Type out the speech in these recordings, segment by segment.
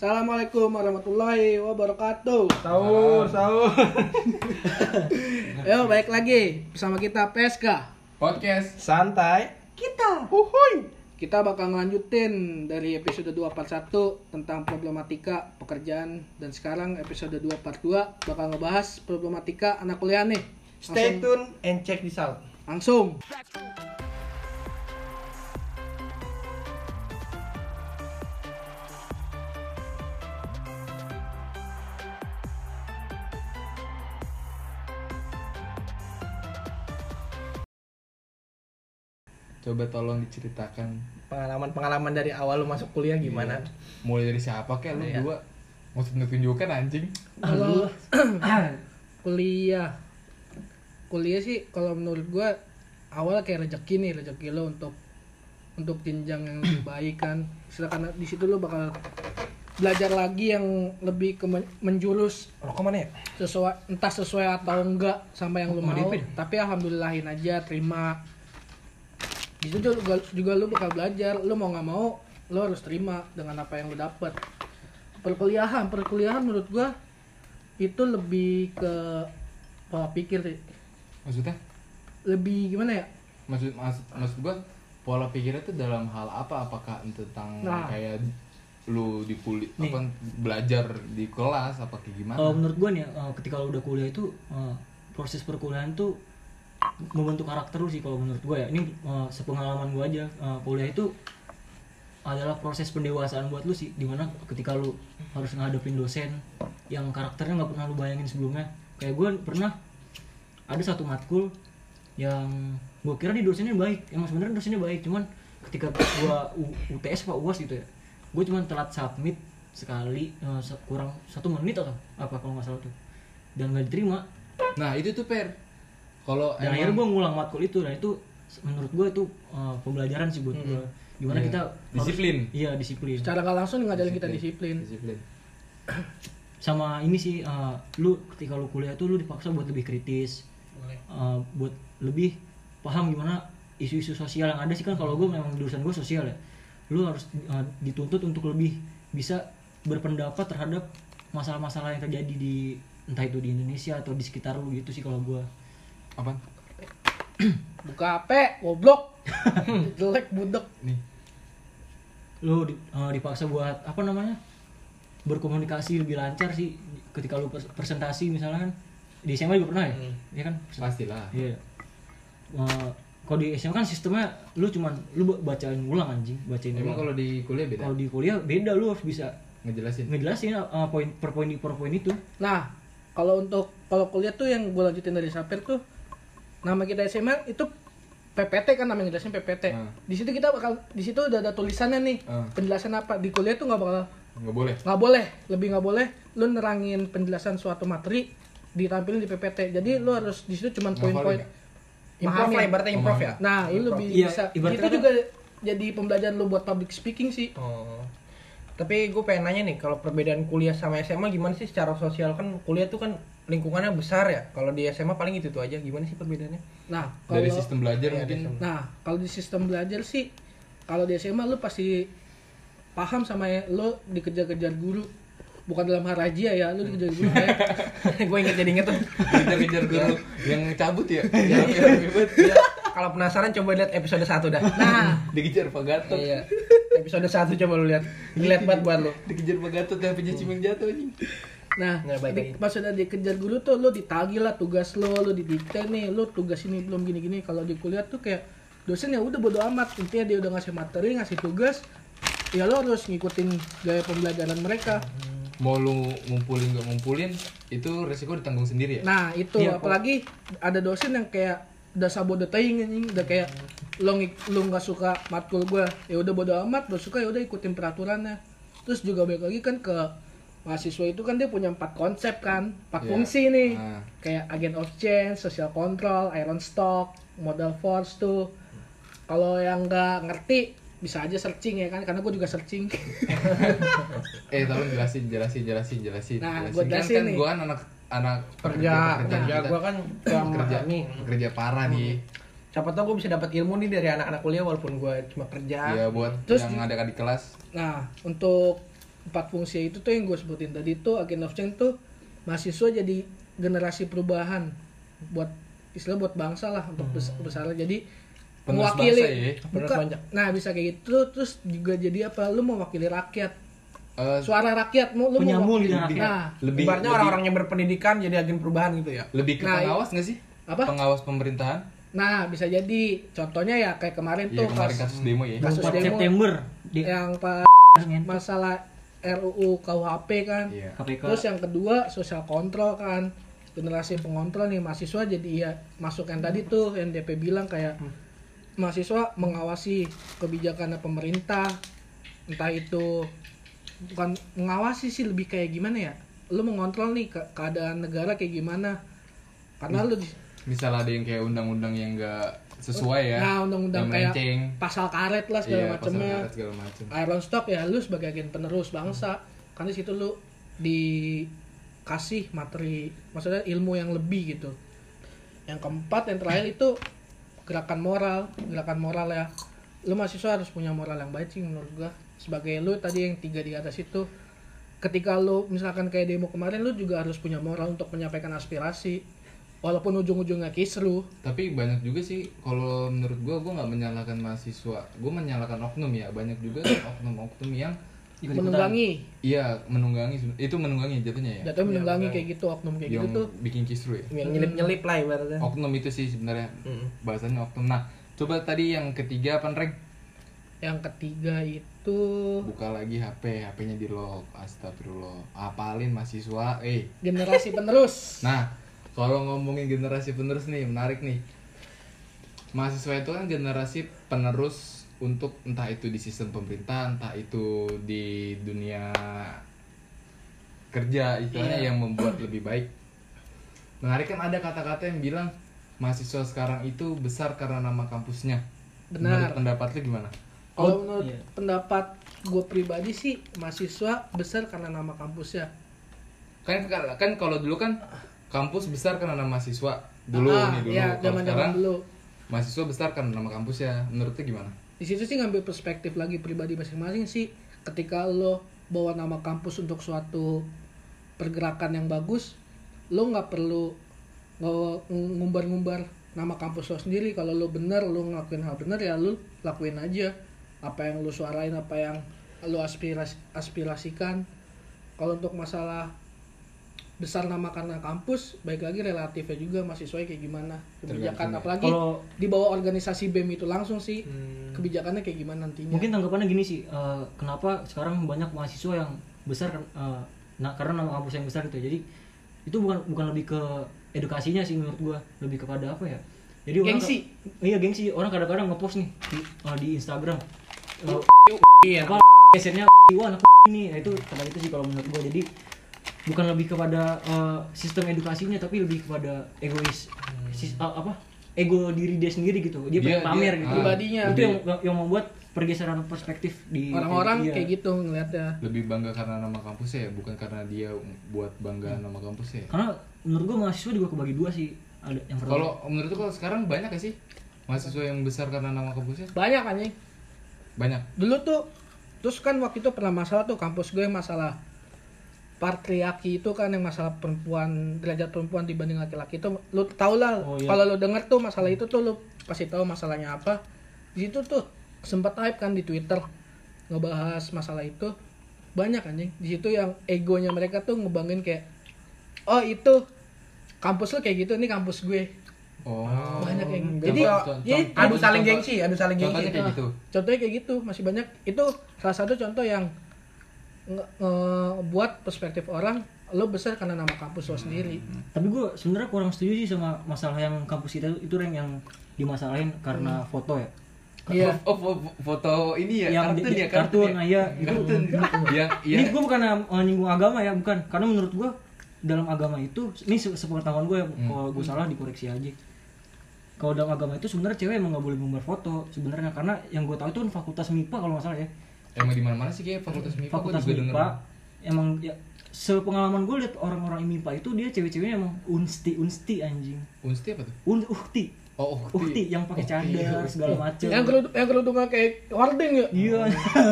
Assalamualaikum warahmatullahi wabarakatuh. Sahur, sahur. Yo, balik lagi bersama kita PSK. Podcast Santai. Kita. Uhuy. Kita bakal ngelanjutin dari episode 241 tentang problematika pekerjaan dan sekarang episode 2 part 2 bakal ngebahas problematika anak kuliah nih. Stay Langsung- tune and check this out. Langsung. Coba tolong diceritakan. Pengalaman-pengalaman dari awal lu masuk kuliah gimana? mulai dari siapa kayak lu Iya. dua maksud tunjukkan anjing. Kalau kuliah. Kuliah sih kalau menurut gua awal kayak rezeki nih rezeki lo untuk untuk jenjang yang lebih baik kan. Silakan di situ lo bakal belajar lagi yang lebih ke men- menjurus Rokok mana ya? sesuai entah sesuai atau enggak sama yang lo Mau. Mau tapi alhamdulillahin aja terima di situ juga, juga lo bakal belajar. Lo mau nggak mau lo harus terima dengan apa yang lo dapat perkuliahan perkuliahan menurut gua itu lebih ke pola pikir sih. Maksudnya? Lebih gimana ya? Maksud maksud maksud gua pola pikirnya tuh dalam hal apa? Apakah tentang Nah. kayak lu di kuli Nih. apa belajar di kelas apa kayak gimana? Kalau menurut gue nih, eh, ketika lu udah kuliah itu eh, proses perkuliahan tuh membentuk karakter lu sih kalau menurut gue ya. Ini eh, sepengalaman gue aja, eh, kuliah itu adalah proses pendewasaan buat lu sih, di mana ketika lu harus ngadepin dosen yang karakternya nggak pernah lu bayangin sebelumnya. Kayak gue pernah ada satu matkul yang gue kira di dosennya baik, emang sebenarnya dosennya baik, cuman ketika gue UTS apa UAS gitu ya, gue cuman telat submit sekali se- kurang satu menit atau apa kalau nggak salah tuh. Dan nggak diterima. Nah itu tuh per kalau dan akhirnya gue ngulang matkul itu dan itu menurut gue itu eh, pembelajaran sih buat gue gimana Iya. kita harus- Disiplin. iya disiplin. Secara nggak langsung ngajarin kita disiplin. disiplin. Sama ini sih eh, lu ketika lu kuliah tuh lu dipaksa buat lebih kritis eh, buat lebih paham gimana isu-isu sosial yang ada sih. Kan kalau gue memang jurusan gue sosial ya. Lu harus eh, dituntut untuk lebih bisa berpendapat terhadap masalah-masalah yang terjadi di entah itu di Indonesia atau di sekitar lu gitu sih kalau gue apa buka HP goblok. Jelek budek. Nih. Lu di- eh, dipaksa buat apa namanya berkomunikasi lebih lancar sih ketika lu pres- presentasi misalnya kan. Di SMA juga pernah ya? Iya kan? Pastilah. Iya. Eh, kalau di SMA kan sistemnya lu cuman lu ba- bacain ulang anjing, bacain emang ulang. kalau di kuliah beda? Kalau di kuliah beda lu harus bisa ngejelasin? ngejelasin eh, poin per poin per poin itu. nah kalau untuk kalau kuliah tuh yang gue lanjutin dari Saper tuh nama kita SMA itu PPT kan namanya jelasin PPT Hmm. di situ kita bakal di situ udah ada tulisannya nih. Hmm. penjelasan apa? Di kuliah tuh nggak bakal nggak boleh. Nggak boleh. Lebih nggak boleh lu nerangin penjelasan suatu materi ditampilin di PPT jadi lu harus di situ cuman poin-poin Improv lah, ibaratnya improv ya? nah lu lebih Iya, bisa itu kan- juga jadi pembelajaran lu buat public speaking sih. Oh. Tapi gue pengen nanya nih, kalau perbedaan kuliah sama SMA gimana sih secara sosial kan kuliah tuh kan lingkungannya besar ya. Kalau di SMA paling itu tuh aja. Gimana sih perbedaannya? nah dari kalau sistem belajar Iya, mungkin sistem. nah kalau di sistem belajar sih kalau di SMA lu pasti paham sama ya lu dikejar-kejar guru bukan dalam hal rajia ya lu dikejar guru kayak gue inget jadi inget tuh. kejar-kejar guru yang cabut ya ribet. Iya. Kalau penasaran coba lihat episode 1 dah. nah dikejar Pak Gatot Iya. Episode 1 coba lu lihat. Lihat banget buat lu. dikejar Pak Gatot yang punya cimeng jatuh anjing Nah, Nah, baik di, pas udah dikejar guru tuh lu ditagih lah tugas lo, lu didikte nih, lu tugas ini belum gini-gini. Kalau di kuliah tuh kayak dosen ya udah bodo amat, intinya dia udah ngasih materi, ngasih tugas, ya lo harus ngikutin gaya pembelajaran mereka. mau lu ngumpulin gak ngumpulin itu resiko ditanggung sendiri ya Nah, itu Iya, kok. apalagi ada dosen yang kayak udah sabode teing anjing, udah kayak lo lu nggak suka matkul gua, ya udah bodo amat, lo suka ya udah ikutin peraturannya. Terus juga balik lagi kan ke mahasiswa itu kan dia punya empat konsep kan, empat Iya. fungsi nih. Nah. Kayak agent of change, social control, iron stock, modal force tuh. Kalau yang nggak ngerti bisa aja searching ya kan, karena gue juga searching. eh tolong jelasin jelasin jelasin jelasin Nah, jelasin. gua kan, jelasin kan nih. gua kan anak anak Kerja, kerja kita. gua kan yang kerja nih. kerja parah nih. Siapa tau gue bisa dapat ilmu nih dari anak-anak kuliah walaupun gue cuma kerja. Iya buat Terus yang ada di kelas. Nah, untuk empat fungsi itu tuh yang gue sebutin tadi tuh agent of change tuh mahasiswa jadi generasi perubahan buat istilah buat bangsa lah untuk bes- besar jadi Penerus mewakili bangsa ya? Bukan- nah bisa kayak gitu terus juga jadi apa? Lu mewakili rakyat Eh, suara rakyat mau lu Penyambung lidah rakyat. nah lebih Ibaratnya lebih- orang-orang yang berpendidikan jadi agen perubahan gitu ya. lebih ke Nah, pengawas nggak sih? apa? pengawas pemerintahan? Nah bisa jadi. Contohnya ya kayak kemarin Iya tuh kemarin pas kasus demo ya. Kasus 24 demo. September. Di yang pas masalah RUU KUHP kan. KPK Terus yang kedua sosial kontrol kan. Generasi pengontrol nih mahasiswa jadi ya masuk yang tadi tuh yang DP bilang kayak mahasiswa mengawasi kebijakan pemerintah. Entah itu bukan mengawasi sih lebih kayak gimana ya? Lu mengontrol nih ke- keadaan negara kayak gimana. Karena lu di- misal ada yang kayak undang-undang yang enggak sesuai ya nah undang-undang kayak pasal karet lah segala iya pasal macamnya macam Iron Stock ya lu sebagai agen penerus bangsa kan di situ lu dikasih materi maksudnya ilmu yang lebih gitu. Yang keempat yang terakhir itu gerakan moral gerakan moral ya. Lu mahasiswa harus punya moral yang baik sih menurut gua sebagai lu tadi yang tiga di atas itu ketika lu misalkan kayak demo kemarin lu juga harus punya moral untuk menyampaikan aspirasi. Walaupun ujung-ujungnya kisru. Tapi banyak juga sih kalau menurut gua gua nggak menyalahkan mahasiswa. Gua menyalahkan oknum ya banyak juga oknum-oknum yang menunggangi. Iya menunggangi. Itu menunggangi jatuhnya ya. Jatuh menunggangi kayak gitu oknum kayak yang gitu tuh. bikin kisru ya. Yang nyelip-nyelip lah ibaratnya. oknum itu sih sebenarnya Mm. bahasanya oknum. Nah coba tadi yang ketiga apa Reng? yang ketiga itu buka lagi HP HP-nya di lock. Astagfirullah. Apalin mahasiswa eh. Generasi penerus. Nah kalau ngomongin generasi penerus nih menarik nih. Mahasiswa itu kan generasi penerus untuk entah itu di sistem pemerintah entah itu di dunia kerja istilahnya Iya. yang membuat lebih baik. Menarik kan ada kata-kata yang bilang mahasiswa sekarang itu besar karena nama kampusnya. Benar. Menurut pendapat lu gimana kalau menurut iya. pendapat gue pribadi sih mahasiswa besar karena nama kampusnya. Kan kan kalau dulu kan kampus besar karena nama mahasiswa. Dulu Ah, nih dulu ya Kalau zaman sekarang dulu. mahasiswa besar karena nama kampusnya. Menurut lu gimana? Di situ sih ngambil perspektif lagi pribadi masing-masing sih. Ketika lo bawa nama kampus untuk suatu pergerakan yang bagus lo nggak perlu ngumbar-ngumbar nama kampus lo sendiri. Kalau lo bener lo ngelakuin hal bener ya lo lakuin aja apa yang lo suarain apa yang lo aspiras aspirasikan kalau untuk masalah besar nama karena kampus baik lagi relatifnya juga mahasiswa kayak gimana kebijakan Tergantung ya. apalagi Kalau di bawah organisasi BEM itu langsung sih Hmm. kebijakannya kayak gimana nantinya mungkin tanggapannya gini sih eh, kenapa sekarang banyak mahasiswa yang besar eh, nah karena nama kampus yang besar gitu jadi itu bukan bukan lebih ke edukasinya sih menurut gua lebih kepada apa ya jadi orang Gengsi. ka- iya gengsi. Orang kadang-kadang ngepost nih di, eh, di Instagram. Eh, Iya. apa gesernya wah anak ini. Nah, itu tentang itu sih kalau menurut gua. Jadi bukan lebih kepada eh, sistem edukasinya tapi lebih kepada egois. Sis- eh, apa ego diri dia sendiri gitu. Dia Dia- pamer dia- gitu. ah, Pribadinya. itu yang yang membuat pergeseran perspektif di orang-orang iya. kayak gitu ngeliatnya. Lebih bangga karena nama kampusnya ya bukan karena dia buat bangga nama kampusnya ya? karena menurut gua mahasiswa juga kebagi dua sih ada yang pertama kalau menurut lu kalau sekarang banyak gak sih mahasiswa yang besar karena nama kampusnya? Banyak anjing. Banyak? Dulu tuh terus kan waktu itu pernah masalah tuh kampus gue masalah patriarki itu kan yang masalah perempuan derajat perempuan dibanding laki-laki itu. Lu tau lah Oh, iya. kalau lu denger tuh masalah itu tuh lu pasti tahu masalahnya apa. Di situ tuh sempat hype kan di Twitter ngebahas masalah itu. Banyak anjing. Di situ yang egonya mereka tuh ngebangin kayak oh itu kampus lu kayak gitu ini kampus gue. Oh. Banyak yang Hmm, jadi contoh- jadi contoh- Adu saling contoh- gengsi, adu saling contohnya gengsi. kayak gitu. Contohnya kayak gitu masih banyak. Itu salah satu contoh yang nge- ngebuat perspektif orang lo besar karena nama kampus lo sendiri. Tapi gua sebenarnya kurang setuju sih sama masalah yang kampus kita itu yang yang dimasalahin karena foto ya. Iya. Oh, oh, fo- foto ini ya yang kartun di- ya kartun, ya? nah, iya, itu. kartun. Yang ini iya. Gua bukan uh, nyinggung agama ya bukan. Karena menurut gua dalam agama itu ini se- sepengetahuan gue ya Hmm. kalau gue salah dikoreksi aja. Kalau dalam agama itu sebenarnya cewek emang nggak boleh ngumbar foto sebenarnya karena yang gue tahu itu kan fakultas MIPA kalau nggak salah ya. Emang di mana mana sih kayak fakultas MIPA fakultas juga denger. MIPA emang ya sepengalaman gue liat orang-orang MIPA itu dia cewek-ceweknya emang unsti unsti anjing. Unsti apa tuh? Un, uhti Oh, ukti yang pakai cadar segala macem. Yang kerudung yang kerudungnya kayak warding ya? Iya.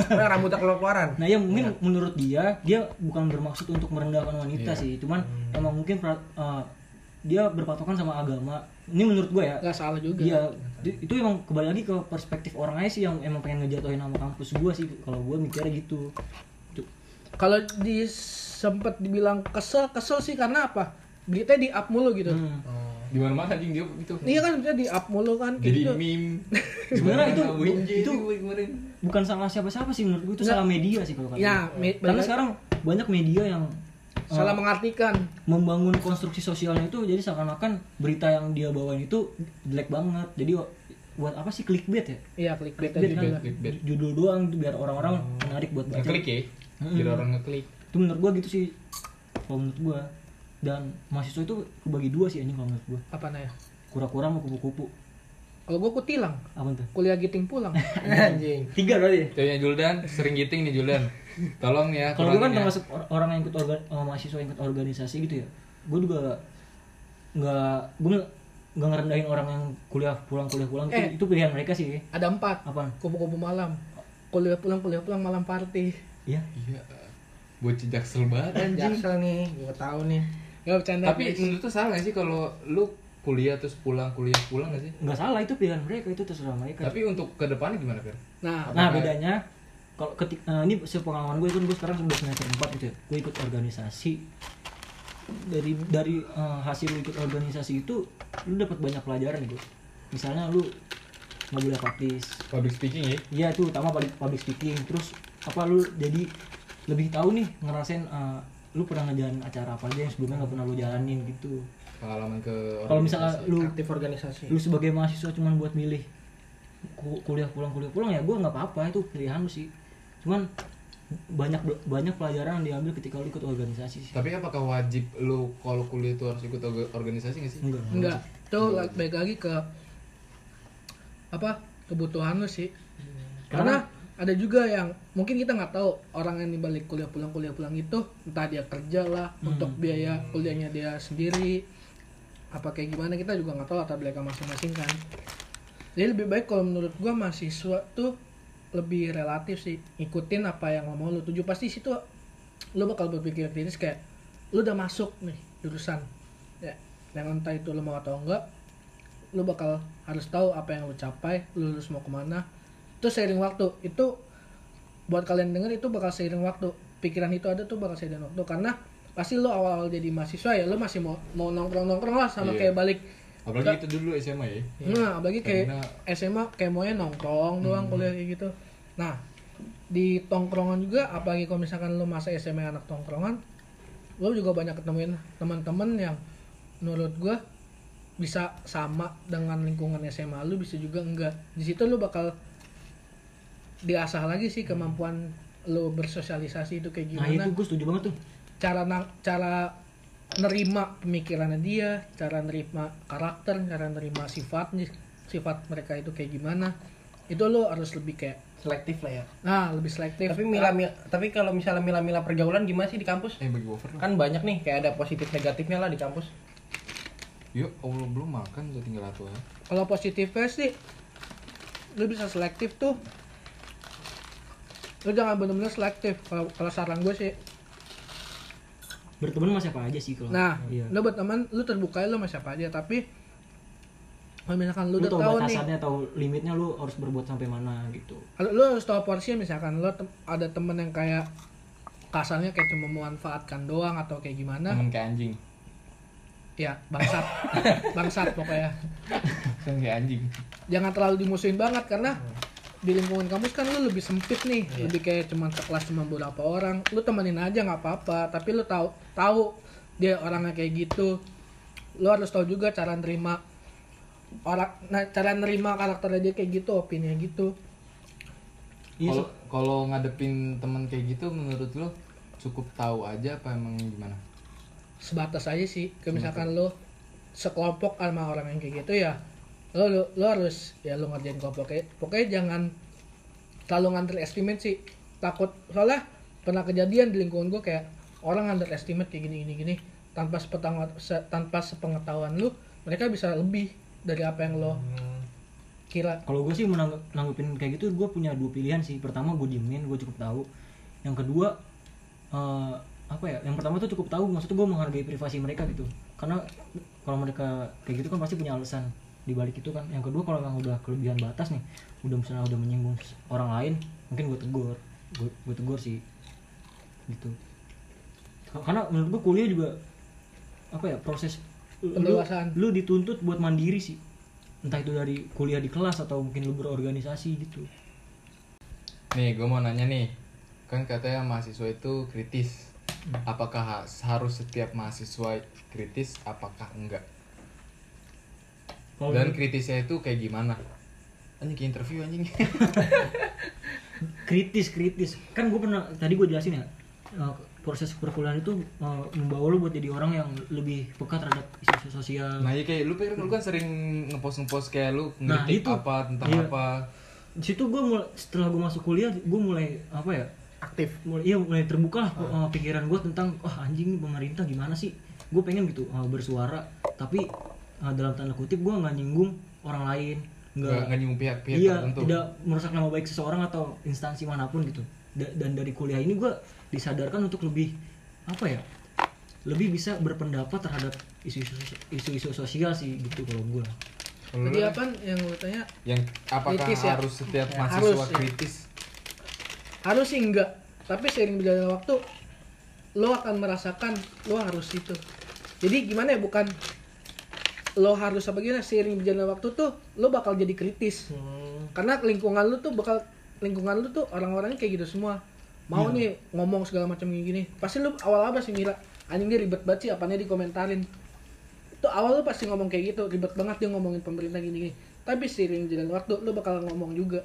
Nah, rambutnya keluar-keluaran. nah ya mungkin menurut dia dia bukan bermaksud untuk merendahkan wanita Iya. sih. Cuman emang mungkin pra- eh, dia berpatokan sama agama. Ini menurut gue ya. Nggak salah juga. Iya, itu emang kembali lagi ke perspektif orang aja sih yang emang pengen ngejatuhin nama kampus gua sih. Kalau gua mikirnya gitu. Kalau di sempet dibilang kesel kesel sih karena apa? Beritanya di up mulu gitu. Hmm. Di mana-mana anjing dia itu. iya kan bisa di up mulu kan Jadi gitu. meme. Sebenarnya itu itu kemarin. bukan salah siapa-siapa sih menurut gua itu Nggak. salah media sih kalau kata Ya, me- Karena sekarang banyak media yang eh, salah mengartikan membangun konstruksi sosialnya itu jadi seakan-akan berita yang dia bawain itu jelek banget. Jadi buat apa sih clickbait ya? iya clickbait Clickbait kan juga clickbait. judul doang tuh biar orang-orang menarik buat baca. Ngeklik ya. Biar orang ngeklik. itu menurut gua gitu sih kalau menurut gua dan mahasiswa itu kebagi dua sih anjing kalau menurut gua apa namanya kura-kura mau kupu-kupu kalau gue kutilang apa tuh kuliah giting pulang Anjing. tiga berarti ya? Ceweknya Juldan sering giting nih Juldan. Tolong ya. kalau gua kan kurangin ya. termasuk or- orang yang ikut organ eh, mahasiswa yang ikut organisasi gitu ya gua juga nggak gua nggak- nggak ngerendahin orang yang kuliah pulang kuliah pulang Eh. itu, itu pilihan mereka sih ada empat apa kupu-kupu malam kuliah pulang kuliah pulang malam party ya Iya. Bocah jaksel banget anjing. Jaksel nih, gua tahu nih. Nggak bercanda Tapi guys. menurut tuh salah gak sih kalau lu kuliah terus pulang kuliah pulang gak sih? nggak salah itu pilihan mereka itu terserah mereka Tapi untuk ke depannya gimana Fer? nah nah bedanya kalau ketik eh, ini sepengalaman gue kan gue sekarang sudah semester 4 gitu ya gue ikut organisasi dari dari eh, hasil ikut organisasi itu lu dapat banyak pelajaran gue misalnya lu nggak boleh apatis Public speaking ya? iya itu utama public, public speaking terus apa lu jadi lebih tahu nih ngerasain eh, lu pernah ngejalanin acara apa aja yang sebelumnya nggak pernah lu jalanin gitu? Pengalaman ke kalau misalnya lu Aktif organisasi. lu sebagai mahasiswa cuman buat milih ku- kuliah pulang kuliah pulang ya gue nggak apa-apa itu pilihan lu sih. Cuman banyak banyak pelajaran yang diambil ketika lu ikut organisasi sih. Tapi apakah wajib lu kalau kuliah itu harus ikut orga- organisasi gak sih? enggak. Enggak. Itu baik lagi ke apa? Kebutuhan lu sih. Karena ada juga yang mungkin kita nggak tahu orang yang dibalik kuliah pulang kuliah pulang itu entah dia kerja lah untuk biaya kuliahnya dia sendiri apa kayak gimana kita juga nggak tahu latar belakang masing-masing kan. Jadi lebih baik kalau menurut gua mahasiswa tuh lebih relatif sih ikutin apa yang lo mau lu tuju. Pasti situ lu bakal berpikir kritis kayak lu udah masuk nih jurusan ya yang entah itu lu mau atau enggak lu bakal harus tahu apa yang lu capai lu harus mau ke mana itu seiring waktu itu buat kalian denger itu bakal seiring waktu pikiran itu ada tuh bakal seiring waktu karena pasti lu awal-awal jadi mahasiswa ya lu masih mau mau nongkrong nongkrong lah sama Iya. kayak balik Apalagi itu dulu SMA ya. Nah, apalagi kayak Karena- SMA kayak maunya nongkrong doang kuliah kayak gitu. Nah, di tongkrongan juga apalagi kalau misalkan lu masa SMA anak tongkrongan, lu juga banyak ketemuin teman-teman yang menurut gua bisa sama dengan lingkungan SMA lu bisa juga enggak. Di situ lu bakal diasah lagi sih kemampuan lu bersosialisasi itu kayak nah gimana itu gue setuju banget tuh cara na- cara nerima pemikirannya dia, cara nerima karakter, cara nerima sifatnya, sifat mereka itu kayak gimana. Itu lo harus lebih kayak Selektif lah ya. nah, lebih selektif. Tapi mila, mila- tapi kalau misalnya mila-mila pergaulan gimana sih di kampus? Eh bagi dong. Kan banyak nih kayak ada positif negatifnya lah di kampus. Yuk, Allah belum makan udah tinggal satu ya. Kalau positifnya sih lo bisa selektif tuh. Lo jangan bener-bener selektif. Kalau kalau saran gue sih. berteman sama siapa aja sih kalau Nah, iya. lo berteman, lo terbuka lo sama siapa aja. Tapi kalau misalkan lo lu udah tahu tahu nih, batasannya tahu limitnya lu harus berbuat sampai mana gitu kalau lo harus tahu porsinya misalkan lo tem- ada temen yang kayak kasarnya kayak cuma memanfaatkan doang atau kayak gimana Temen kayak anjing. ya bangsat bangsat pokoknya Temen kayak anjing. jangan terlalu dimusuhin banget karena di lingkungan kampus kan lu lebih sempit nih. Lebih kayak cuma sekelas cuma beberapa orang. Lu temenin aja nggak apa-apa tapi lu tahu tahu dia orangnya kayak gitu. Lu harus tahu juga cara nerima orang nah cara nerima karakternya dia kayak gitu opini gitu. Iya Kalau kalau ngadepin teman kayak gitu menurut lo cukup tahu aja apa emang gimana? sebatas aja sih kayak misalkan lu sekelompok sama orang yang kayak gitu ya lo lo, lo harus ya lo ngerjain kelompok kayak pokoknya jangan terlalu underestimate sih. Takut soalnya pernah kejadian di lingkungan gue kayak orang underestimate kayak gini gini gini. Tanpa sepengetahuan tanpa sepengetahuan lu mereka bisa lebih dari apa yang lo Hmm. kira. Kalau gue sih nanggepin kayak gitu gue punya dua pilihan sih. Pertama gue diemin gue cukup tahu. Yang kedua eh, apa ya yang pertama tuh cukup tahu. Maksudnya gue menghargai privasi mereka gitu. Karena kalau mereka kayak gitu kan pasti punya alasan di balik itu kan yang kedua kalau memang udah kelebihan batas nih udah misalnya udah menyinggung orang lain mungkin gue tegur gue, gue tegur sih gitu karena menurut gue kuliah juga apa ya proses lu, Pendewasaan. lu dituntut buat mandiri sih entah itu dari kuliah di kelas atau mungkin lu berorganisasi gitu Nih, gue mau nanya nih. Kan katanya mahasiswa itu kritis. Apakah ha- harus setiap mahasiswa kritis? Apakah enggak? Kalau Dan kritisnya itu kayak gimana? Anjing kayak interview anjing. kritis kritis kan gue pernah tadi gue jelasin ya eh, proses perkuliahan itu eh, membawa lu buat jadi orang yang lebih peka terhadap isu sosial nah, iya kayak lu pikir lu kan sering ngepost ngepost kayak lu Nah, ngeritik itu. apa tentang Iya. apa. di situ gue mulai setelah gue masuk kuliah gue mulai apa ya aktif mulai iya mulai terbuka lah eh, pikiran gue tentang wah anjing pemerintah gimana sih gue pengen gitu bersuara tapi dalam tanda kutip gue nggak nyinggung orang lain Nggak nggak nyinggung pihak-pihak iya tertentu. tidak merusak nama baik seseorang atau instansi mana pun gitu Da- dan dari kuliah ini gue disadarkan untuk lebih apa ya lebih bisa berpendapat terhadap isu-isu isu-isu sosial sih gitu kalau gue lu kan apa yang lo tanya? yang apakah Kritis ya? harus setiap Ya, mahasiswa harus, ya. kritis? Harus sih enggak. Tapi seiring berjalannya waktu lo akan merasakan lo harus itu. Jadi gimana ya bukan lo harus apa gimana seiring berjalannya waktu tuh lo bakal jadi kritis. Hmm. Karena lingkungan lu tuh bakal lingkungan lu tuh orang-orangnya kayak gitu semua. Mau nih ngomong segala macam kayak gini. Pasti lu awal apa sih Mira? Anjing dia ribet banget sih apanya dikomentarin. Itu awal lu pasti ngomong kayak gitu, ribet banget dia ngomongin pemerintah gini-gini. Tapi seiring jalan waktu lu bakal ngomong juga.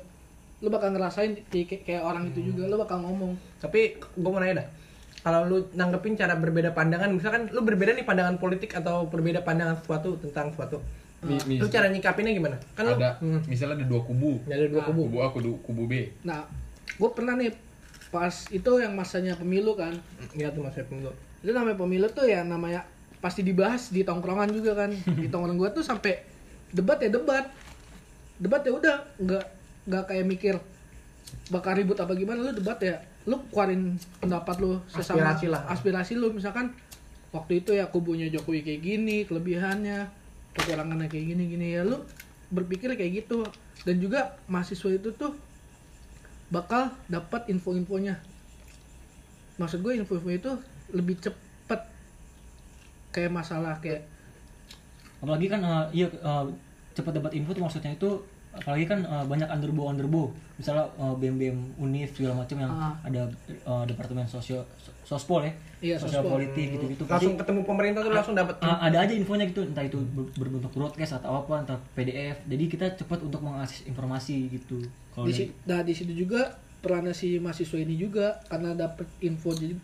Lu bakal ngerasain kayak, kayak- orang itu juga, lu bakal ngomong. Tapi gue mau nanya dah. Kalau lu nanggepin cara berbeda pandangan, misalkan lu berbeda nih pandangan politik atau berbeda pandangan sesuatu tentang sesuatu. Mi- mis- Lu cara nyikapinnya gimana? Kan lu ada hmm, misalnya ada dua kubu. ada dua kubu. Kubu A, kubu, kubu B. Nah, gue pernah nih pas itu yang masanya pemilu kan. Iya tuh maksudnya pemilu. itu namanya pemilu tuh ya namanya pasti dibahas di tongkrongan juga kan di tongkrongan gua tuh sampai debat ya debat debat ya udah nggak nggak kayak mikir bakal ribut apa gimana lu debat ya lu keluarin pendapat lu sesama Aspirasi lah. aspirasi lu. Misalkan waktu itu ya kubunya Jokowi kayak gini kelebihannya kekurangannya kayak gini gini. Ya lu berpikir kayak gitu. Dan juga mahasiswa itu tuh bakal dapat info-infonya. Maksud gue info-info itu lebih cepet. Kayak masalah kayak apalagi kan eh, iya eh, cepat dapat info tuh maksudnya itu apalagi kan eh, banyak underbo underbo misalnya eh, bem bem univ segala macam yang Ah. ada eh, departemen sosio so- sospol ya. Iya, sosial sospol. politik gitu gitu Langsung ketemu pemerintah tuh langsung dapat Ah, ada aja infonya gitu. Entah itu ber- berbentuk broadcast atau apa entah PDF jadi kita cepat untuk mengakses informasi gitu. Kalau di nah di situ juga perannya si mahasiswa ini juga karena dapat info jadi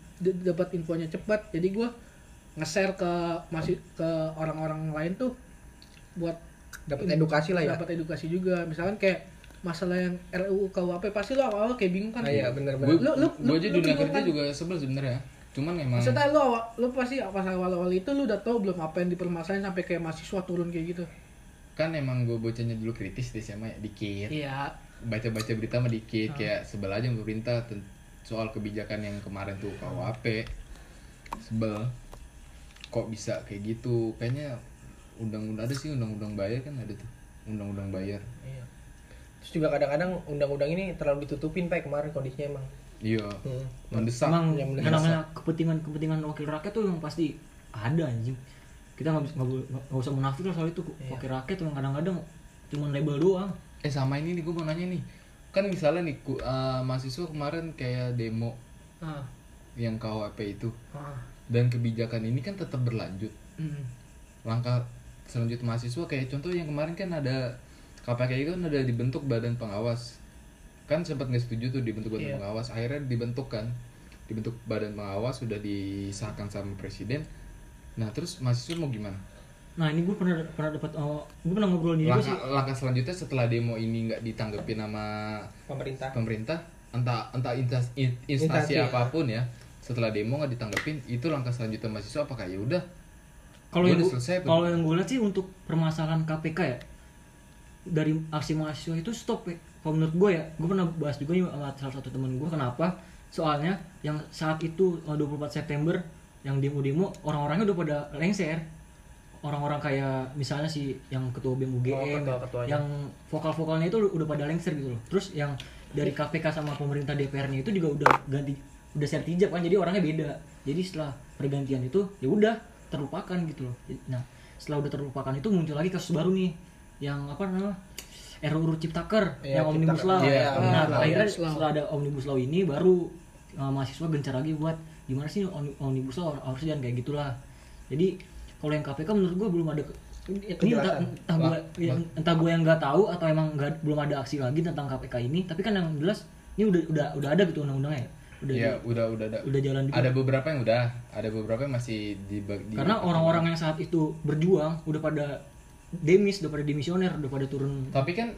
dapat infonya cepat. Jadi gue nge-share ke masih ke orang-orang lain tuh buat dapat edukasi lah ya. dapat edukasi juga misalkan kayak masalah yang RUU KUHP pasti lo awal-awal kayak bingung kan Ah, iya benar Gue benar. Lu- lu- gue aja lu dunia kerja kan? juga sebel sebenarnya. Cuman emang maksudnya lo awal lo pasti pas awal-awal itu lo udah tahu belum apa yang dipermasalahin sampai kayak mahasiswa turun kayak gitu kan emang gue bocahnya dulu kritis di SMA ya, dikit. iya Baca-baca berita mah dikit kayak sebel aja sama pemerintah soal kebijakan yang kemarin tuh KUHP. Sebel. Kok bisa kayak gitu? Kayaknya undang-undang ada sih undang-undang bayar kan ada tuh. Undang-undang bayar. Iya. Terus juga kadang-kadang undang-undang ini terlalu ditutupin pak kemarin kondisinya emang. Iya. Hmm. Mendesak. emang yang namanya kepentingan kepentingan wakil rakyat tuh yang pasti ada anjing kita nggak bisa nggak boleh- nggak usah munafik lah soal itu Iya. wakil rakyat yang kadang-kadang cuma label doang Eh sama ini nih gue mau nanya nih. Kan misalnya nih ku- eh, mahasiswa kemarin kayak demo ah yang KUHP itu ah dan kebijakan ini kan tetap berlanjut. hmm. Langkah selanjutnya mahasiswa kayak contoh yang kemarin kan ada KPK itu kan ada dibentuk badan pengawas. Kan sempat nggak setuju tuh dibentuk badan Iya. pengawas. Akhirnya dibentuk kan. Dibentuk badan pengawas sudah disahkan sama presiden. Nah, terus mahasiswa mau gimana? nah ini gue pernah pernah dapat oh, gue pernah ngobrol ini juga Langkah, sih langkah selanjutnya setelah demo ini nggak ditanggepin sama Pemerintah. pemerintah entah entah instansi, Instansi, ya. apa pun ya setelah demo nggak ditanggepin itu langkah selanjutnya mahasiswa apakah ya udah kalau Gua yang kalau yang gue lihat sih untuk permasalahan KPK ya dari aksi mahasiswa itu stop ya. Kalau menurut gue ya, gue pernah bahas juga nih sama salah satu teman gue kenapa? Soalnya yang saat itu eh, 24 September yang demo-demo orang-orangnya udah pada lengser. Orang-orang kayak misalnya si yang ketua BEM UGM, Oh, yang vokal-vokalnya itu udah pada lengser gitu loh. Terus yang dari KPK sama pemerintah DPR-nya itu juga udah ganti udah sertijab kan jadi orangnya beda. Jadi setelah pergantian itu ya udah terlupakan gitu loh. Nah, setelah udah terlupakan itu muncul lagi kasus baru nih yang apa namanya? RUU Ciptaker Iya, yang Omnibus Ciptaker. Law. Iya, nah, Omnibus Law. akhirnya Omnibus Law. setelah ada Omnibus Law ini baru uh, mahasiswa gencar lagi buat gimana sih Om- Omnibus Law harusnya jangan kayak gitulah. Jadi kalau yang KPK menurut gua belum ada ini entah, Kejelasan. entah gua yang, entah gua yang nggak tahu atau emang nggak belum ada aksi lagi tentang KPK ini tapi kan yang jelas ini udah udah udah ada gitu undang-undangnya ya udah Iya, udah udah. ada. udah jalan juga Ada beberapa yang udah, ada beberapa yang masih di, di karena orang-orang yang saat itu berjuang udah pada demis udah pada demisioner udah pada turun. Tapi kan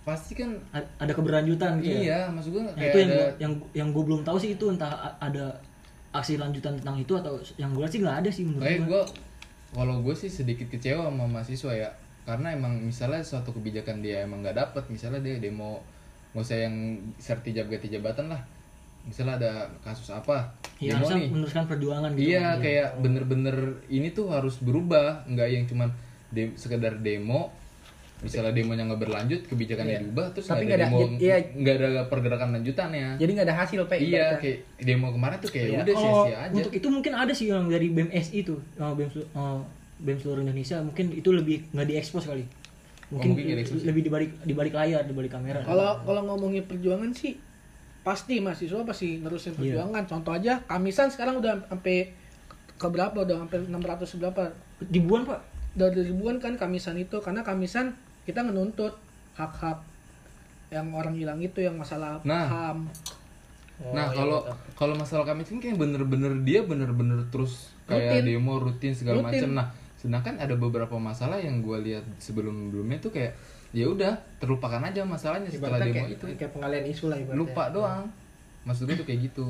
pasti kan a- ada keberlanjutan gitu ya? Iya, maksud gue Nah, itu yang ada gua, yang yang gue belum tahu sih itu entah ada aksi lanjutan tentang itu atau yang gue sih nggak ada sih menurut Kayak gue. kalau gue sih sedikit kecewa sama mahasiswa ya. Karena emang misalnya suatu kebijakan dia emang nggak dapet misalnya dia demo nggak usah yang sertijab ganti jabatan lah misalnya ada kasus apa Ya demo nih meneruskan perjuangan gitu. iya kayak bener-bener ini tuh harus berubah nggak yang cuman de- sekedar demo misalnya demonya nggak berlanjut kebijakannya Iya. diubah terus Tapi nggak ada demo iya. nggak ada pergerakan lanjutannya Jadi nggak ada hasil Pak. iya kayak demo kemarin tuh kayak Iya. udah Kalau sia-sia aja untuk itu mungkin ada sih yang dari BEM SI itu, uh, BEM, selu- uh, BEM seluruh Indonesia mungkin itu lebih nggak diekspos kali. Mungkin, mungkin nggak diekspos. lebih di balik di balik layar, di balik kamera. Kalau kalau ngomongin perjuangan sih pasti mahasiswa pasti nerusin Iya. perjuangan. Contoh aja Kamisan sekarang udah sampai ke berapa? Udah hampir 600 berapa? ribuan pak, Udah ada ribuan kan Kamisan itu karena Kamisan kita menuntut hak-hak yang orang hilang itu yang masalah Nah. HAM. Oh, nah iya, kalau betul. kalau masalah kami ini kayak bener-bener dia bener-bener terus kayak Rutin. demo rutin segala macam nah sedangkan ada beberapa masalah yang gue lihat sebelum sebelumnya tuh kayak ya udah terlupakan aja masalahnya setelah Ibaratnya demo kayak, itu kayak pengalian isu lah ibaratnya. lupa doang maksud gue tuh kayak gitu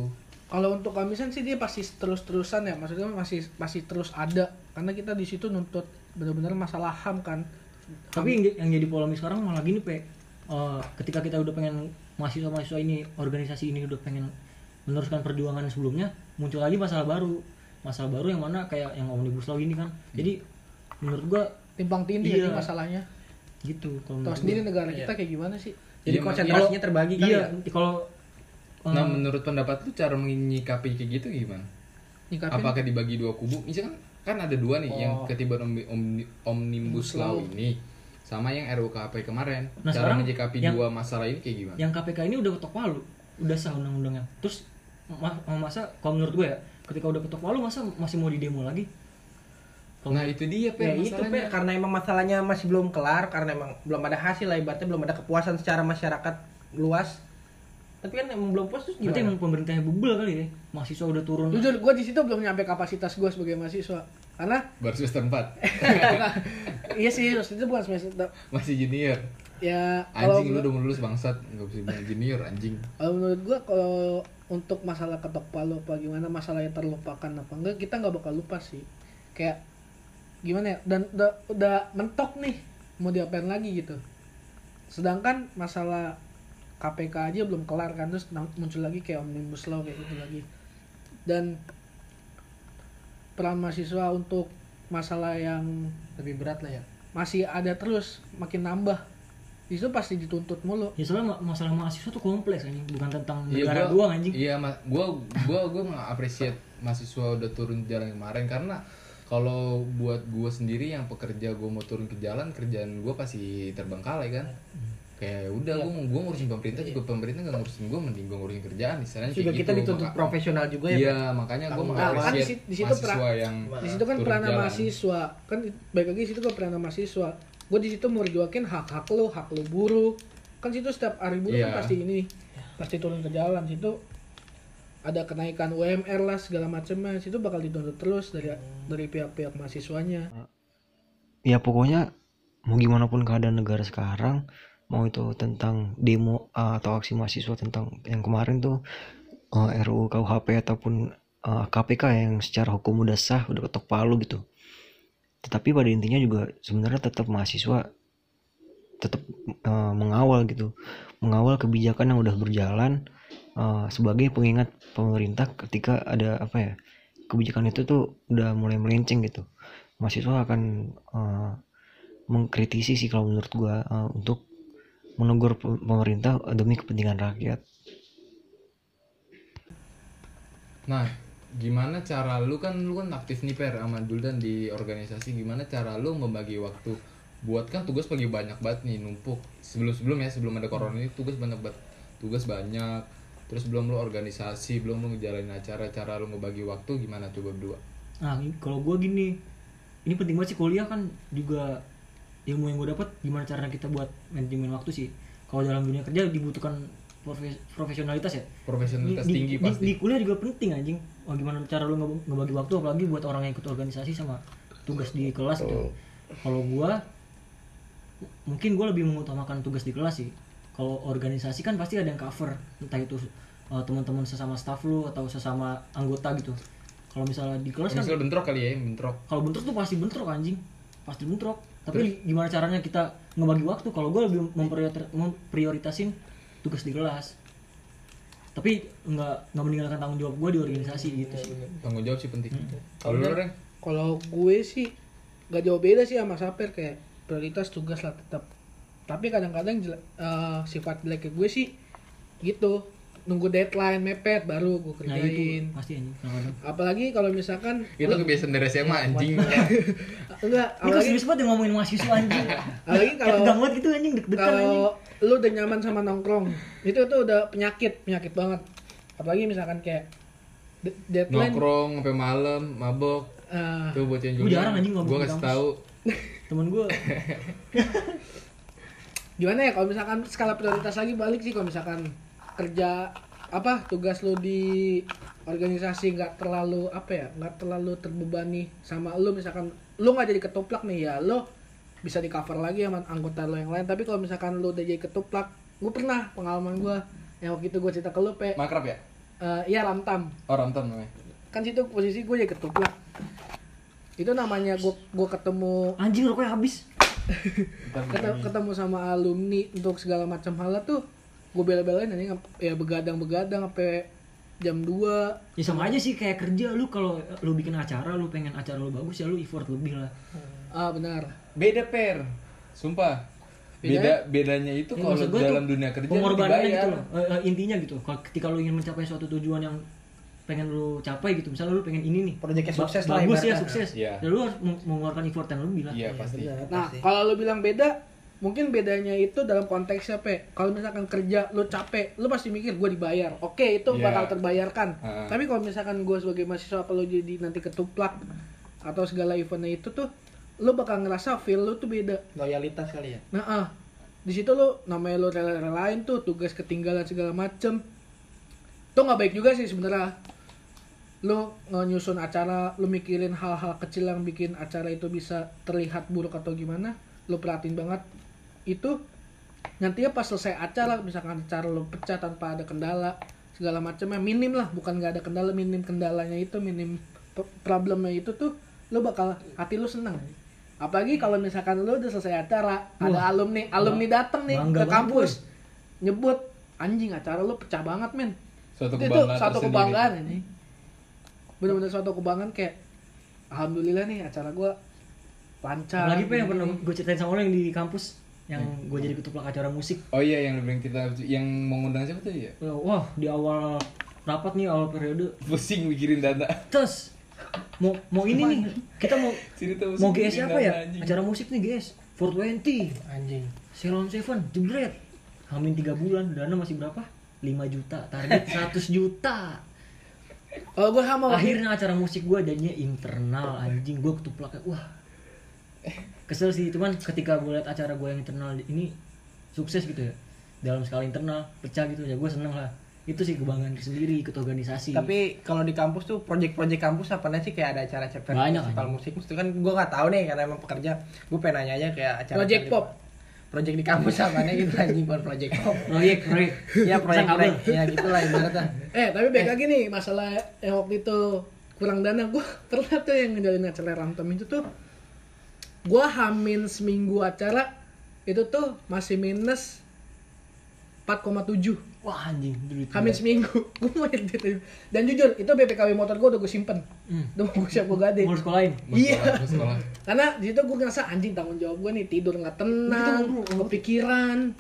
Kalau untuk Kamisan sih dia pasti terus-terusan ya, maksudnya masih masih terus ada karena kita di situ nuntut benar-benar masalah HAM kan. tapi yang, yang jadi polemik sekarang malah gini pe, Uh, ketika kita udah pengen mahasiswa-mahasiswa ini, organisasi ini udah pengen meneruskan perjuangan sebelumnya, muncul lagi masalah baru, masalah baru yang mana kayak yang omnibus law ini kan. Jadi menurut gua timpang tindih Iya. jadi masalahnya. Gitu Tahu kalau menurut sendiri negara kita kayak gimana sih? Jadi Iya, konsentrasinya terbagi kan iya ya. kalau uh, nah menurut pendapat lu cara menyikapi kayak gitu gimana? Nyikapin? Apakah dibagi dua kubu? Misalkan kan ada dua nih yang Oh. ketiban omni- omni- omnibus law ini sama yang RUKP kemarin. Nah, cara sekarang menyikapi yang- dua masalah ini kayak gimana? yang KPK ini udah ketok palu udah sah undang-undangnya. Terus ma- masa kalau menurut gue ya ketika udah ketok palu masa masih mau didemo lagi? Kalau- nah itu dia pe Ya itu Pe, karena emang masalahnya masih belum kelar karena emang belum ada hasil lah ibaratnya belum ada kepuasan secara masyarakat luas. Tapi kan emang belum puas terus berarti gimana? emang pemerintahnya bubel kali ya? Mahasiswa udah turun. Jujur, gue di situ belum nyampe kapasitas gue sebagai mahasiswa. Karena baru semester 4 iya sih, itu bukan semester masih junior. Ya kalau anjing lu udah lulus bangsat. Nggak bisa bilang junior anjing. Kalau menurut gue kalau untuk masalah ketok palu apa gimana masalah yang terlupakan apa enggak kita nggak bakal lupa sih. Kayak gimana ya dan udah, udah mentok nih mau diapain lagi gitu. Sedangkan masalah KPK aja belum kelar kan terus muncul lagi kayak omnibus law kayak gitu lagi. Dan peran mahasiswa untuk masalah yang lebih berat lah ya. masih ada terus makin nambah. Itu pasti dituntut mulu. Ya soalnya ma- masalah mahasiswa tuh kompleks anjing. Bukan tentang Iya, negara gua- doang anjing. Iya, ma- gua gua gua mengapresiasi mahasiswa udah turun jalan kemarin karena kalau buat gua sendiri yang pekerja gua mau turun ke jalan kerjaan gua pasti terbengkalai kan. Kayak udah gua gua ngurusin pemerintah juga pemerintah nggak ngurusin gua mending gua ngurusin kerjaan istilahnya Juga kita gitu. dituntut Maka- profesional juga ya. Iya, makanya jawab. Kan di mengapresiasi sit- di situ mahasiswa pra- yang di situ kan jalan. mahasiswa kan baik lagi di situ kan peranan mahasiswa gue di situ merjuangin hak hak lo hak lo buruh kan situ setiap hari buruh kan Iya. pasti ini pasti turun ke jalan situ ada kenaikan UMR lah segala macamnya. Situ bakal dituntut terus dari dari pihak-pihak mahasiswanya. Ya pokoknya mau gimana pun keadaan negara sekarang mau itu tentang demo uh, atau aksi mahasiswa tentang yang kemarin tuh uh, RUU KUHP ataupun KPK yang secara hukum udah sah udah ketok palu gitu. Tetapi pada intinya juga sebenarnya tetap mahasiswa tetap eh, mengawal gitu. Mengawal kebijakan yang udah berjalan eh, sebagai pengingat pemerintah ketika ada apa ya kebijakan itu tuh udah mulai melenceng gitu. Mahasiswa akan eh, mengkritisi sih kalau menurut gua eh, untuk menegur pe- pemerintah demi kepentingan rakyat. Nah, gimana cara lu kan lu kan aktif nih per sama Duldan di organisasi. Gimana cara lu membagi waktu? Buat kan tugas bagi banyak banget nih numpuk. Sebelum sebelum ya sebelum ada corona ini tugas banyak banget. Tugas banyak terus belum lu organisasi belum lu ngejalanin acara cara lu ngebagi waktu gimana coba berdua Nah, kalau gue gini, ini penting banget sih kuliah kan juga ilmu yang gue dapat gimana caranya kita buat manajemen waktu sih. Kalau dalam dunia kerja dibutuhkan profes- profesionalitas ya. profesionalitas Di- tinggi di, pasti Di, kuliah juga penting anjing. Oh, gimana cara lu nge- ngebagi waktu apalagi buat orang yang ikut organisasi sama tugas di kelas gitu. Kalau gua mungkin gue lebih mengutamakan tugas di kelas sih. Kalau organisasi kan pasti ada yang cover, entah itu uh, teman-teman sesama staff lu atau sesama anggota gitu. Kalau misalnya di kelas kan misal bentrok kali ya bentrok. Kalau bentrok tuh pasti bentrok anjing. Pasti bentrok. Tapi gimana caranya kita ngebagi waktu? Kalau gue lebih memprioritas- memprioritasin tugas di kelas. Tapi nggak nggak meninggalkan tanggung jawab gue di organisasi gitu sih. tanggung jawab sih penting. Hmm. kalau lu Reng? kalau gue sih gak jauh beda sih sama Saper kayak prioritas tugas lah tetap tapi kadang-kadang eh, sifat jeleknya gue sih gitu. Nunggu deadline mepet baru gue nah itu kerjain. pasti anjing. Apalagi kalau misalkan itu kebiasaan dari SMA anjing. enggak apalagi serius banget yang ngomongin mahasiswa anjing. Apalagi kalau banget gitu anjing deg-degan anjing. kalau lu udah nyaman sama nongkrong itu tuh udah penyakit penyakit banget. Apalagi misalkan kayak de- deadline nongkrong sampai malam mabok. Eh, tuh buat yang Gua jarang anjing gue kasih tahu. Temen gue gimana ya kalau misalkan skala prioritas lagi balik sih kalau misalkan kerja apa tugas lu di organisasi nggak terlalu apa ya nggak terlalu terbebani sama lu misalkan lu nggak jadi ketuplak nih ya lu bisa di cover lagi sama anggota lo yang lain. Tapi kalau misalkan lu udah jadi ketuplak gue pernah pengalaman gue yang waktu itu gue cerita ke lu pe. Makrab ya? Eh, iya ramtam orang tam namanya. Kan situ posisi gue jadi ketuplak. Itu namanya gue gue ketemu anjing rokoknya habis ketemu, ketemu sama alumni untuk segala macam hal tuh. Gue bela-belain aja ya begadang-begadang sampai jam 2 ya sama aja sih kayak kerja. Lu kalau lu bikin acara lu pengen acara lu bagus ya lu effort lebih lah. Ah benar. Beda per. Sumpah. Beda? Bedanya itu Ya, kalau dalam tuh dunia kerja pengorbanannya gitu loh. Eh, eh, intinya gitu kalau ketika lu ingin mencapai suatu tujuan yang pengen lu capai gitu. Misalnya lu pengen ini nih. Proyeknya Ba- sukses lah bagus ya sukses. Iya. ya lu harus meng- mengeluarkan effort yang lebih lah iya pasti. nah kalau lu bilang beda mungkin bedanya itu dalam konteksnya pe. Kalau misalkan kerja lu capek lu pasti mikir gue dibayar. Oke itu Iya. bakal terbayarkan. Tapi kalau misalkan gue sebagai mahasiswa kalau jadi nanti ketuplak atau segala eventnya itu tuh lu bakal ngerasa feel lu tuh beda. Loyalitas kali ya? Nah, ah, di situ lu namanya lu rela-relain tuh tugas ketinggalan segala macem. Tuh nggak baik juga sih sebenarnya. Lu nyusun acara, lu mikirin hal-hal kecil yang bikin acara itu bisa terlihat buruk atau gimana, lu perhatiin banget. Itu nantinya pas selesai acara misalkan acara lu pecah tanpa ada kendala segala macamnya minim lah. Bukan nggak ada kendala minim kendalanya itu minim problemnya itu tuh lu bakal hati lu seneng. Apalagi kalau misalkan lu udah selesai acara ada alumni alumni datang nih bangga ke banget, kampus nyebut anjing acara lu pecah banget men. Suatu itu kebanggaan satu kebanggaan ini bener-bener suatu kebanggaan kayak alhamdulillah nih acara gua lancar. Apalagi apa yang pernah gini. gue ceritain sama lo yang di kampus yang gue jadi ketuplak acara musik. Oh iya yang bilang cerita yang mengundang siapa tuh ya wah di awal rapat nih awal periode. Pusing mikirin dana. Terus mau mau ini nih kita mau mau GS apa ya? anjing. acara musik nih GS 420 anjing. Salon Seven jebret. Hamin 3 bulan dana masih berapa? 5 juta. Target 100 juta kalau gua sama akhirnya acara musik gue jadinya internal anjing. Gue ketuplak wah. Kesel sih cuman ketika gue liat acara gue yang internal ini sukses gitu ya. Dalam skala internal pecah gitu ya. Gue seneng lah. Itu sih kebanggaan sendiri ikut organisasi. Tapi kalau di kampus tuh project-project kampus apa sih? Kayak ada acara acara Banyak, festival musik. Itu kan gue nggak tahu nih karena emang pekerja. Gue pengen nanya aja kayak acara Project pop. Project di kampus apa nih? Gitu anjing bukan project. Pop proyek proyek. Ya proyek proyek. Ya gitulah ibaratnya. Eh, tapi baik lagi nih masalah yang waktu itu kurang dana. Gue pernah tuh yang ngejalin acara ramtom itu tuh gue hamin seminggu acara itu tuh masih minus 4,7 Wah anjing duit. Hamin seminggu. Gue mau nyet duit dan jujur itu BPKB motor gue udah gue simpen. Hmm. udah mau gue siap gue gade Mau sekolahin. Mau Iya. sekolah, karena di situ gue ngerasa anjing tanggung jawab gue nih tidur nggak tenang kepikiran.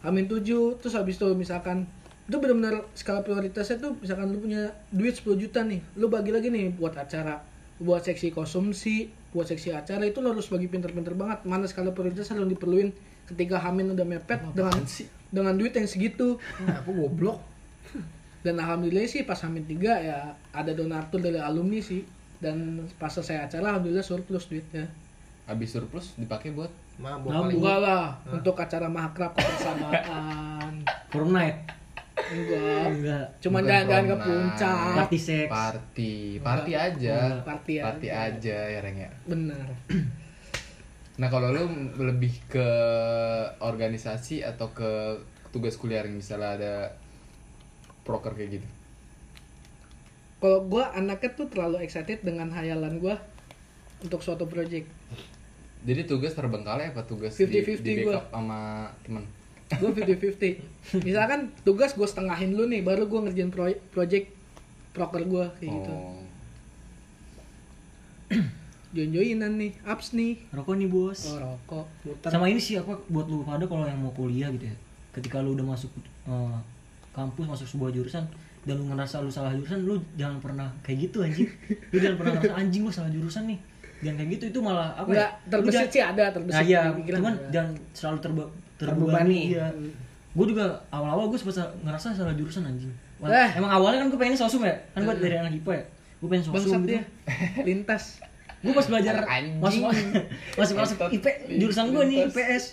Amin tujuh terus habis itu misalkan itu benar-benar skala prioritasnya tuh misalkan lu punya duit 10 juta nih lu bagi lagi nih buat acara buat seksi konsumsi buat seksi acara itu lu harus bagi pinter-pinter banget. Mana skala prioritas yang diperluin ketika Hamin udah mepet dengan dengan duit yang segitu Nah, aku goblok. dan alhamdulillah sih pas Hamin 3 ya ada donatur dari alumni sih dan pas selesai acara alhamdulillah surplus duitnya Habis surplus dipakai buat Mabok kali. enggak lah untuk acara mahakrab kebersamaan Fortnite. enggak Enggak. cuma Bukan jalan-jalan ke puncak Party seks. party, party aja. party Party aja. aja ya Reng ya. bener Nah kalau lu lebih ke organisasi atau ke tugas kuliah yang misalnya ada proker kayak gitu. kalau gua anaknya tuh terlalu excited dengan hayalan gua untuk suatu project Jadi tugas terbengkalai apa tugas 50-50 di, di gua. backup sama temen? gue 50-50 misalkan tugas gue setengahin dulu nih baru gue ngerjain proy- project proker gue kayak gitu Oh. Join-joinan nih apps nih Rokok nih bos. oh rokok muter Sama ini sih apa buat lu pada kalau yang mau kuliah gitu ya. Ketika lu udah masuk eh, kampus masuk sebuah jurusan dan lu ngerasa lu salah jurusan lu jangan pernah kayak gitu anjing. Lu jangan pernah ngerasa anjing gua salah jurusan nih. Jangan kayak gitu itu malah apa ya? Lu terbesit jangan- sih ada terbesit Nah, iya, cuman ada. jangan selalu terba Terbebani. Iya. Gue juga awal-awal gue sempat ngerasa salah jurusan anjing. Wah, Eh. Emang awalnya kan gue pengen sosum ya, kan gue dari anak IPA ya. Gue pengen bangsat sosum dia gitu. lintas Gue pas belajar Anjing. masuk masuk masuk. IP jurusan gue nih. IPS.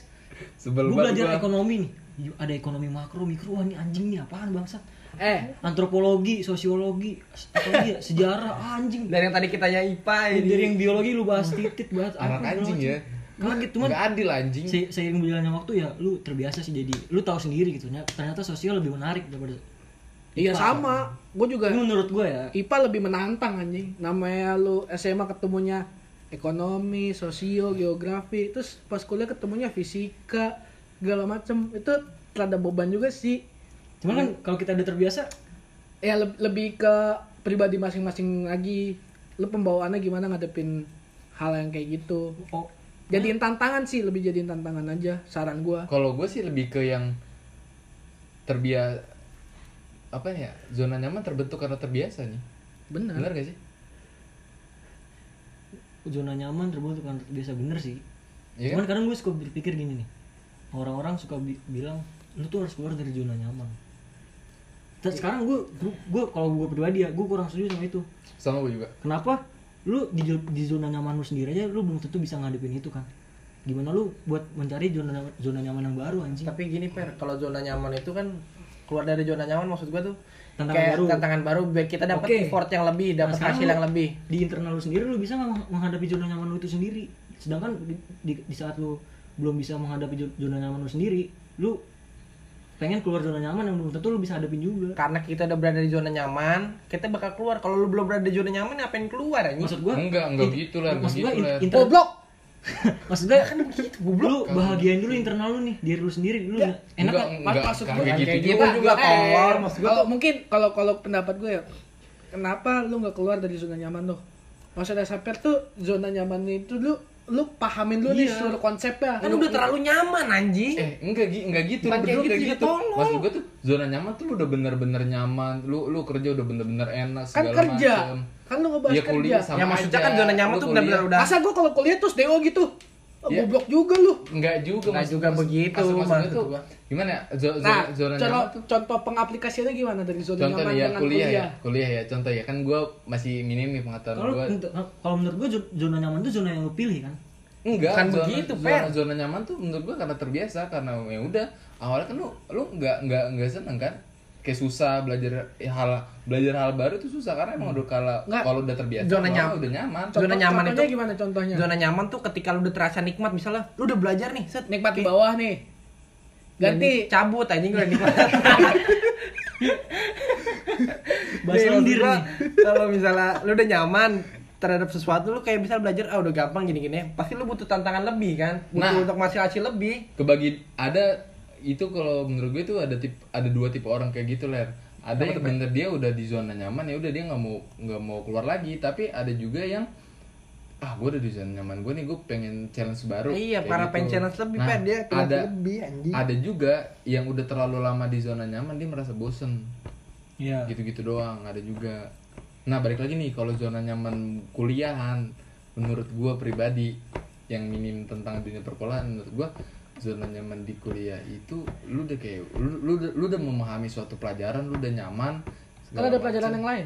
Sebel Gue belajar gua. ekonomi nih. Ada ekonomi makro, mikro, wah ini anjing nih apaan bangsat. eh Antropologi, sosiologi, apa lagi ya, sejarah anjing. Dari yang tadi kita ya IPA ini. dari yang biologi lu bahas titit banget. Anak apa, anjing ya. Kaget cuman Nggak adil anjing. se seiring berjalannya waktu ya lu terbiasa sih jadi lu tahu sendiri gitu Ny- ternyata sosial lebih menarik daripada iya IPA. sama. Gue juga Ini menurut gue ya. IPA lebih menantang anjing. Namanya lu SMA ketemunya ekonomi sosio geografi. Terus pas kuliah ketemunya fisika segala macem. Itu terada beban juga sih. Cuman kan kalau kita udah terbiasa ya le- lebih ke pribadi masing-masing lagi. Lu pembawaannya gimana ngadepin hal yang kayak gitu? Oh. Jadiin tantangan sih lebih jadiin tantangan aja saran gua. Kalau gue sih lebih ke yang terbiasa apa ya zona nyaman terbentuk karena terbiasa nih. benar Benar gak sih? zona nyaman terbentuk kan biasa bener sih. Iya cuman kan? kadang gue suka berpikir gini nih. Orang-orang suka bi- bilang lu tuh harus keluar dari zona nyaman. Terus sekarang gue gue kalau gue pribadi ya gue kurang setuju sama itu. Sama gue juga. kenapa? Lu di, di zona nyaman lu sendiri aja lu belum tentu bisa ngadepin itu kan. Gimana lu buat mencari zona zona nyaman yang baru anjing? Tapi gini per, kalau zona nyaman itu kan keluar dari zona nyaman maksud gua tuh Tantangan kayak baru. tantangan baru biar kita dapat Oke. effort yang lebih, dapat Nah, hasil lu- yang lebih. di internal lu sendiri lu bisa nggak menghadapi zona nyaman lu itu sendiri sedangkan di, di, di saat lu belum bisa menghadapi zo- zona nyaman lu sendiri lu pengen keluar zona nyaman yang belum tentu lu bisa hadapin juga Karena kita udah berada di zona nyaman, kita bakal keluar. Kalau lu belum berada di zona nyaman, ngapain keluar anjing? maksud gua Enggak, enggak gitu lah, maksud gua inter- goblok maksud gua kan begitu lu bahagiain dulu internal lu nih diri lu sendiri lu enak Enggak, kan enggak, maksud enggak kayak gitu juga. juga Eh, kolor, maksud gua kalau mungkin kalau kalau pendapat gue ya kenapa lu nggak keluar dari zona nyaman tuh maksudnya sampai tuh zona nyaman itu lu lu pahamin dulu nih Iya. seluruh konsepnya kan udah terlalu nyaman anjing. Eh, enggak enggak gitu, Bukan lu kayak berdua gitu juga, gitu. tolong. Maksud gue tuh zona nyaman tuh lu udah bener-bener nyaman, lu lu kerja udah bener-bener enak kan kerja macem. kan lu ngebahas Iya kerja kuliah sama Ya maksudnya aja. kan zona nyaman Lu tuh kuliah. benar-benar udah masa gue kalau kuliah terus do gitu Iya. goblok juga lu. Enggak juga Enggak juga maksud- begitu, maksud- maksudnya maksud tuh gua. gimana? Ya? Zo- zo- nah zona contoh, nyaman tuh? contoh pengaplikasiannya gimana dari zona contoh nyaman ya dengan kuliah, kuliah, ya. kuliah? Ya contoh ya. Kan gue masih minim nih pengetahuan kalau gue untuk- kalau menurut gua zo- zona nyaman tuh zona yang lu pilih kan? Enggak Bukan zona, begitu, zona, zona nyaman tuh menurut gue karena terbiasa karena ya udah. Awalnya kan lu lu nggak nggak nggak seneng kan kayak susah belajar ya, hal belajar hal baru itu susah karena emang udah kalau kalau udah terbiasa Zona nyaman. udah nyaman. Zona Contoh- nyaman contohnya itu- gimana contohnya? Zona nyaman tuh ketika lu udah terasa nikmat misalnya, lu udah belajar nih, set nikmat di bawah nih. Ganti. Cabut anjing udah nikmat. bahas Nih, lendir Kalau misalnya lu udah nyaman, terhadap sesuatu lu kayak bisa belajar ah udah gampang gini-gini pasti lu butuh tantangan lebih kan? Butuh Nah. untuk masih hasil lebih. Kebagi ada itu kalau menurut gue tuh ada tip ada dua tipe orang kayak gitu ler. Ada yang bener dia udah di zona nyaman ya udah dia nggak mau nggak mau keluar lagi. Tapi ada juga yang ah gue udah di zona nyaman gue nih gue pengen challenge baru. Iya kayak para gitu. pengen challenge lebih Nah, Pen. dia ada lebih anjing. ada juga yang udah terlalu lama di zona nyaman dia merasa bosen. Iya. gitu-gitu doang ada juga. Nah balik lagi nih kalau zona nyaman kuliahan menurut gua pribadi yang minim tentang dunia perkuliahan menurut gua zona nyaman di kuliah itu lu udah kayak lu lu, udah- lu udah memahami suatu pelajaran lu udah nyaman Kan ada pelajaran yang lain.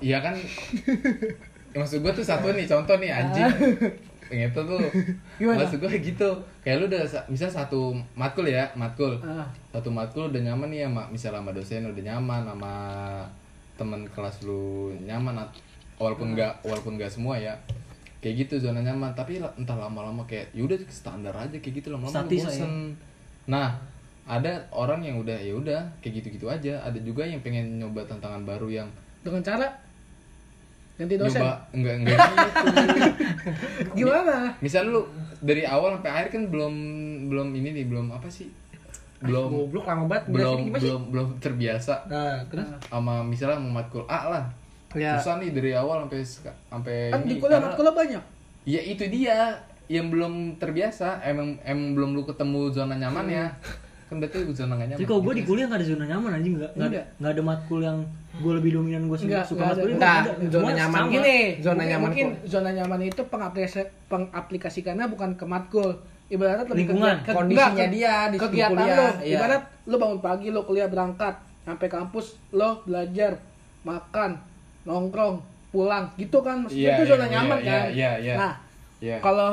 iya kan? Ya, maksud gua tuh satu nih contoh nih anjing. Yang itu tuh Gimana? maksud gua gitu. Kayak lu udah sa- misal satu matkul ya matkul. Ah. satu matkul udah nyaman nih sama misalnya sama dosen udah nyaman sama teman kelas lu nyaman walaupun enggak walaupun enggak semua ya kayak gitu zona nyaman. Tapi entah lama-lama kayak yaudah standar aja kayak gitu. Lama-lama aja. bosen. Nah ada orang yang udah ya udah kayak gitu-gitu aja. Ada juga yang pengen nyoba tantangan baru yang Dengan cara? Ganti dosen. nyoba enggak enggak gitu. Gimana? misal lu dari awal sampai akhir kan belum belum ini nih belum apa sih? Belum goblok lama banget. Belum belum belum terbiasa. Nah terus? Sama misalnya mau matkul A lah ya susah nih dari awal sampai sampai Kan di ini, kuliah karena- matkul banyak. ya itu dia yang belum terbiasa emang emang belum lu ketemu zona nyaman ya kan berarti zona gak nyaman Tapi kalau gue Gitu di kuliah gak ada zona nyaman anjing nggak nggak ada Enggak. nggak ada matkul yang gue lebih dominan gue suka ada. matkul ada. zona nyaman sama. Gini, Zona mungkin, nyaman mungkin kok. zona nyaman itu pengaplikasi, pengaplikasikannya bukan ke matkul. Ibaratnya lebih Lingkungan, ke, ke- kondisinya enggak, ke- dia di kegiatan kuliah, lo. iya. Ibarat lo bangun pagi lo kuliah berangkat sampai kampus lo belajar makan nongkrong pulang. Gitu kan maksudnya Iya, itu zona iya, nyaman iya, kan? iya, iya. nah Iya. kalau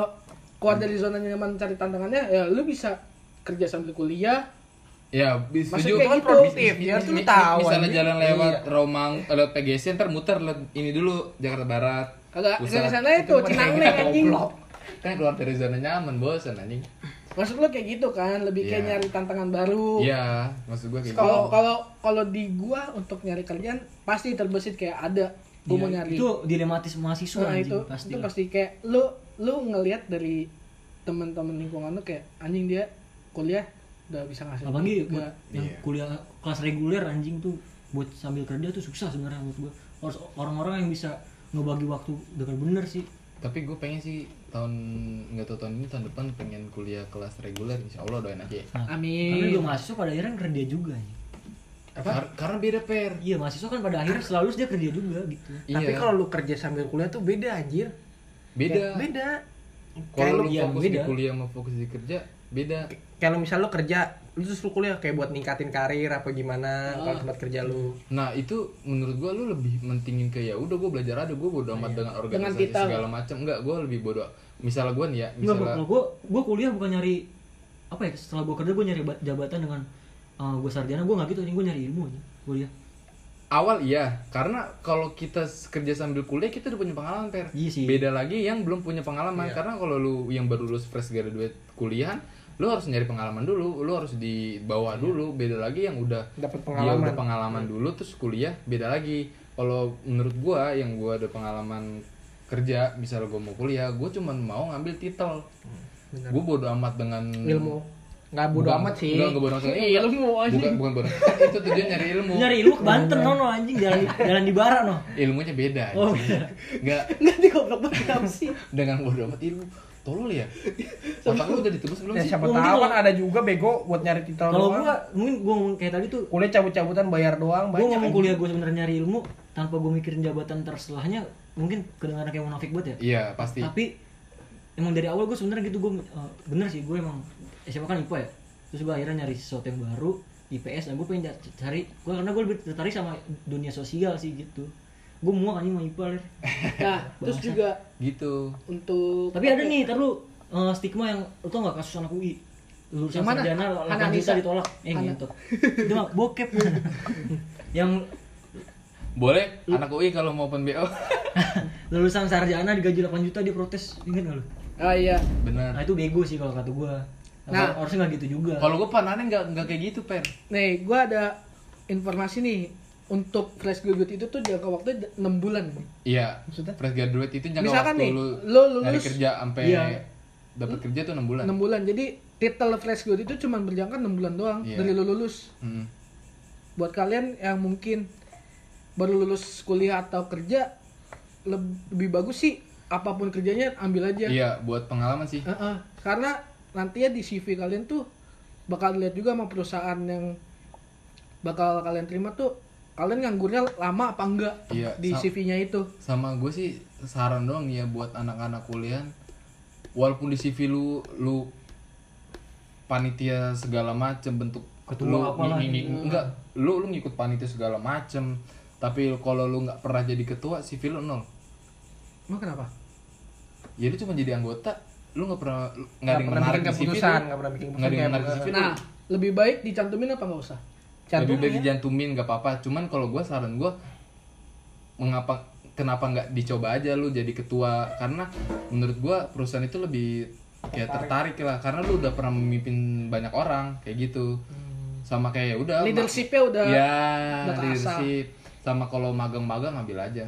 keluar dari zona nyaman cari tantangannya ya lu bisa kerja sambil kuliah. Ya bis- Maksudnya setuju. kayak kan gitu. produktif Ya, itu lu tahu, misalnya jalan lewat Iya. Romang lewat PGC ntar muter lewat ini dulu Jakarta Barat. Kagak ke sana itu Itu cinangneng anjing. kan keluar dari zona nyaman bosan anjing maksud lu kayak gitu kan lebih kayak Iya. nyari tantangan baru iya maksud gua kayak kalau gitu kalau kalau di gua untuk nyari kerjaan pasti terbesit kayak ada gua mau Iya, nyari itu dilematis mahasiswa nah anjing itu pasti itu lah. pasti kayak lu lu ngelihat dari teman-teman lingkungan lu kayak anjing dia kuliah udah bisa ngasih apalagi buat gua. yang Iya. kuliah kelas reguler anjing tuh buat sambil kerja tuh susah sebenarnya menurut gue harus orang-orang yang bisa ngebagi waktu dengan bener sih tapi gue pengen sih tahun nggak tahu tahun ini tahun depan pengen kuliah kelas reguler insya Allah doain aja ya. nah, Amin. karena juga mahasiswa pada akhirnya kerja juga anjing. Kar- karena beda per iya mahasiswa kan pada akhirnya selalu dia kerja juga gitu tapi Iya. kalau lu kerja sambil kuliah tuh beda anjir beda beda kalau lu iya, fokus beda. di kuliah sama fokus di kerja beda. Kalau misal lu kerja lu terus lu kuliah kayak buat ningkatin karir apa gimana kalau tempat kerja lu? Nah itu menurut gua lu lebih mentingin ke ya udah gua belajar ada gua bodo amat dengan organisasi titel. segala macam. Enggak gua lebih bodo misalnya gua nih ya misalnya kalau gue gue kuliah bukan nyari apa ya setelah gue kerja gue nyari ba- jabatan dengan gue sarjana gue nggak gitu gue nyari ilmu aja kuliah. Awal iya karena kalau kita kerja sambil kuliah kita udah punya pengalaman per. Iya sih. beda lagi yang belum punya pengalaman Iya. karena kalau lu yang baru lulus fresh graduate kuliah lu harus nyari pengalaman dulu lu harus di bawah dulu. Beda lagi yang udah Dapat dia pengalaman. udah pengalaman dulu terus kuliah beda lagi. Kalau menurut gua yang gua ada pengalaman kerja misalnya gua mau kuliah gua cuman mau ngambil titel. Benar. gua bodo amat dengan ilmu nggak bodo Bukan- amat sih. Enggak, enggak bodo amat. Iya, ilmu anjing. bukan bukan bodo itu tujuan nyari ilmu. Nyari ilmu ke Banten no, no anjing. Jalan jalan di Bara no. Ilmunya beda Oh, anjing. nggak. Nggak di goblok banget sih? Dengan bodo amat ilmu. Tolol ya? Otak lu udah ditebus belum ya sih? siapa tahu kan ada juga bego buat nyari titel kalau gue mungkin gue ngomong kayak tadi tuh kuliah cabut-cabutan bayar doang banyak ngomong anjing. kuliah gue sebenarnya nyari ilmu tanpa gue mikirin jabatan terselahnya mungkin kedengaran kayak munafik banget ya. Iya pasti. Tapi emang dari awal gue sebenarnya gitu gue bener sih gue emang SMA kan IPA ya. Terus gue akhirnya nyari sesuatu yang baru IPS dan gue pengen ca- cari gue karena gue lebih tertarik sama dunia sosial sih gitu. Gue muak anjing sama IPA ler nah terus juga gitu. untuk tapi ada nih taruh eh, stigma yang lu tau gak kasus anak UI lulusan sarjana 8 Hana juta ditolak. Eh ngentot itu mah bokep yang boleh anak UI kalau mau open BO lulusan sarjana digaji 8 juta dia protes. Inget gak lu? Ah iya. Benar. Nah itu bego sih kalau kata gue Nah. harusnya nggak gitu juga kalau gue panahnya nggak nggak kayak gitu per nih gua ada informasi nih untuk fresh graduate itu tuh jangka waktu 6 bulan. Iya, fresh graduate itu jangka Misalkan waktu nih, lu, lu lulus- dari kerja sampai Iya. dapat kerja tuh 6 bulan. 6 bulan jadi titel fresh graduate itu cuma berjangka 6 bulan doang Iya. dari lu lulus Hmm. buat kalian yang mungkin baru lulus kuliah atau kerja leb- lebih bagus sih apa pun kerjanya ambil aja Iya, buat pengalaman sih. Heeh. karena nantinya di CV kalian tuh bakal dilihat juga sama perusahaan yang bakal kalian terima tuh kalian nganggurnya lama apa enggak Iya, di CV-nya itu? Sama gue sih saran doang ya buat anak-anak kuliah. Walaupun di CV lu lu panitia segala macem bentuk Ketua lu apalah. ngi- ngi- enggak. Lu lu ngikut panitia segala macem. Tapi kalau lu nggak pernah jadi ketua CV lu nol. Emang kenapa? Ya lu cuma jadi anggota lu nggak pernah nggak Nggak pernah bikin keputusan, nggak pernah bikin nggak keputusan menarik di kayak CV nah lebih baik dicantumin apa nggak usah? Lebih baik ya. dijantumin gak apa-apa. Cuman kalau gue saran gue mengapa kenapa nggak dicoba aja lu jadi ketua? Karena menurut gue perusahaan itu lebih ya tertarik. lah. Karena lu udah pernah memimpin banyak orang kayak gitu. Sama kayak ya udah leadershipnya udah ya udah leadership. Sama kalau magang-magang ambil aja.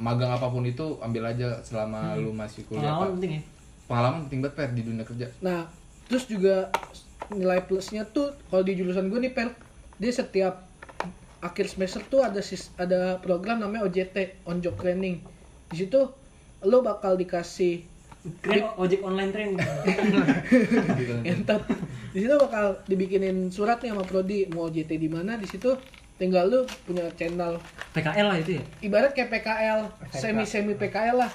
Magang apa pun itu ambil aja selama lu masih kuliah. Pengalaman penting ya pengalaman penting banget per di dunia kerja Nah, terus juga nilai plusnya tuh kalau di jurusan gue nih per dia setiap akhir semester tuh ada sis, ada program namanya OJT on job training. Di situ lo bakal dikasih keren ojek online training gitu. entot. Di situ bakal dibikinin surat nih sama prodi mau OJT di mana di situ tinggal lu punya channel PKL lah itu ya ibarat kayak PKL semi semi PKL lah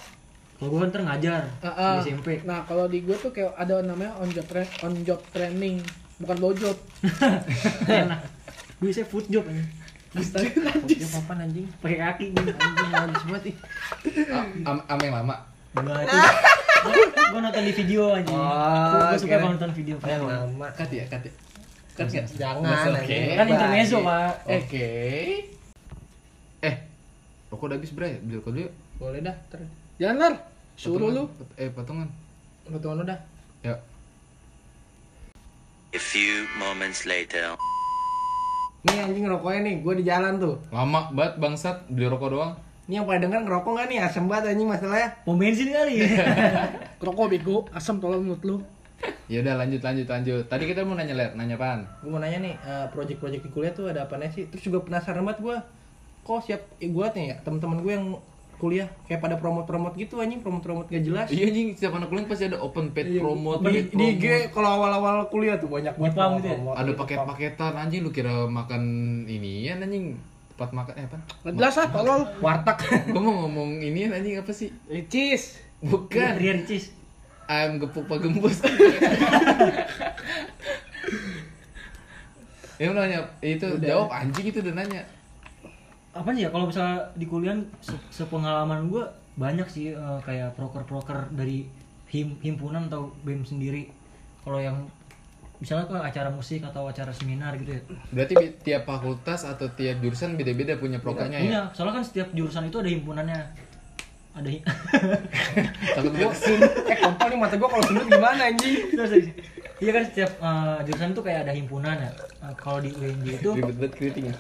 kalau gue kan ntar ngajar Ah, ah. di SMP Nah, kalau di gue tuh kayak ada namanya on job tra- on job training, bukan blowjob. enak gue saya food job ya Dia papan anjing. pakai kaki Anjing najis banget ih. Ah, am, am yang lama Enggak itu gue nonton di video aja Oh, gue suka kalau nonton video Yang lama. cut ya cut ya cut nggak? Jangan. Oke. anjing. kan intermezzo pak Oke. Eh, rokok udah habis bre, beli rokok dulu. yuk. Boleh dah. Ter. Jangan Lar. suruh lu. Eh, patungan. Potongan lu dah. Ya. A few moments later. Nih anjing rokoknya nih, gua di jalan tuh. Lama banget bangsat beli rokok doang. Ini yang pada denger ngerokok nggak nih? Asem banget anjing masalahnya. pom bensin kali Rokok bego, asam tolong menurut lu. Ya udah lanjut lanjut lanjut. Tadi kita mau nanya ler, nanya apaan? Gue mau nanya nih, eh, project-project di kuliah tuh ada apa sih? Terus juga penasaran banget gue, kok siap eh, gue nih ya teman-teman gue yang kuliah kayak pada promote-promote gitu anjing promote-promote gak jelas. Iya anjing, setiap anak kuliah pasti ada open paid promote, di, paid di promote. IG kalau awal-awal kuliah tuh banyak banget Jepang gitu ya? promote. Ada paket-paketan anjing lu kira makan ini ya anjing tempat makan eh apa? Jelas ah, tolol. warteg. Gua mau ngomong ini anjing apa sih? Ricis. Bukan. Ria Ricis Ayam gepuk pak gembus. Ya udah nanya, itu jawab anjing itu udah nanya. Apa sih ya kalau misalnya di kuliah se- sepengalaman gue banyak sih eh, kayak proker-proker dari him himpunan atau bem sendiri kalau yang misalnya ke acara musik atau acara seminar gitu ya Berarti tiap fakultas atau tiap jurusan beda-beda punya prokernya ya? punya soalnya kan setiap jurusan itu ada himpunannya ada hi- Takut gua eh kontol nih mata gue kalau sundut gimana anjing? Iya kan setiap eh, jurusan itu kayak ada himpunan ya Eh, kalau di UNJ itu ribet banget keritingnya.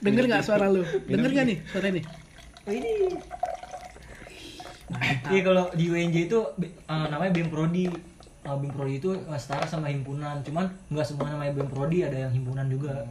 Denger nggak suara lu? Denger nggak nih suara ini? ini. Iya kalau di UNJ itu eh, namanya BEM Prodi. Eh, BEM Prodi itu eh, setara sama himpunan. Cuman nggak semua namanya BEM Prodi ada yang himpunan juga.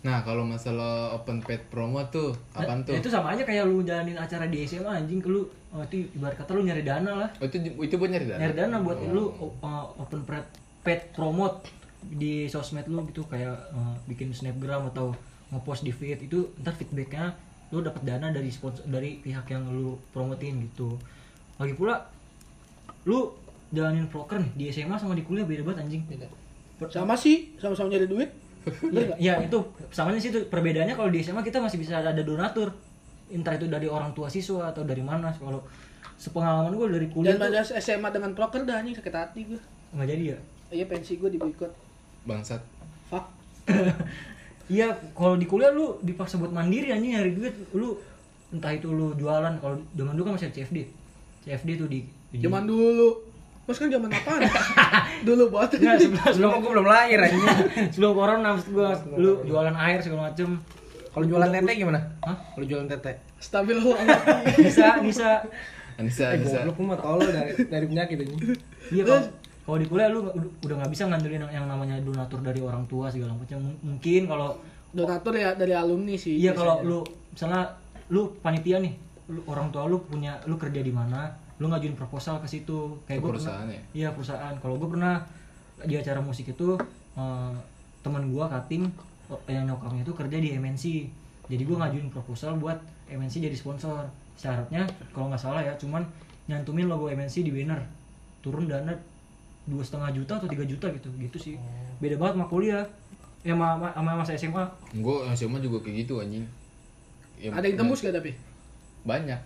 Nah, kalau masalah open paid promo tuh, apaan tuh? Nah, itu sama aja kayak lu jalanin acara di SMA anjing ke lu oh, itu ibarat kata lu nyari dana lah. Oh, itu itu buat nyari dana. nyari dana buat lu uh, open paid paid promote di sosmed lu gitu kayak uh, bikin snapgram atau ngepost di feed itu ntar feedbacknya lu dapat dana dari sponsor dari pihak yang lu promotin gitu lagi pula lu jalanin proker nih di SMA sama di kuliah beda banget anjing Sama sih, sama-sama nyari duit. ya, ya itu samanya sih itu perbedaannya kalau di SMA kita masih bisa ada donatur entah itu dari orang tua siswa atau dari mana kalau sepengalaman gue dari kuliah Dan tuh pada SMA dengan proker dah anjing sakit hati gue. nggak jadi ya Iya pensi gue diboikot. Bangsat. Fuck. Iya, kalau di kuliah lu dipaksa buat mandiri anjing nyari duit, lu entah itu lu jualan kalau zaman dulu kan masih ada CFD. CFD tuh di, di Zaman dulu. Mas kan zaman apaan? dulu banget. Nggak, sebelum, gue belum lahir anjing. sebelum corona maksud gua lu jualan air segala macem Kalau jualan tete gimana? Hah? Kalau jualan tete? stabil Bisa, bisa. Anissa Eh, bisa goblok lu mah tolol dari dari penyakit ini. Iya kalau di kuliah lu udah- nggak bisa ngandelin yang, yang namanya donatur dari orang tua segala macam. M- Mungkin kalau donatur ya dari alumni sih iya kalau lu misalnya lu panitia nih, lu, orang tua lu punya lu kerja di mana, lu ngajuin proposal ke situ. Ke gua perusahaan pernah, ya? Iya perusahaan. Kalau gue pernah di acara musik itu eh, teman gua cutting eh, yang nyokapnya itu kerja di MNC. Jadi gua ngajuin proposal buat MNC jadi sponsor. Syaratnya kalau nggak salah ya, cuman nyantumin logo MNC di banner. Turun dana dua setengah juta atau tiga juta gitu, gitu sih. Beda banget sama kuliah. Ya sama, sama, sama masa SMA. gue SMA juga kayak gitu anjing. Ya, ada yang tembus gak tapi? Banyak.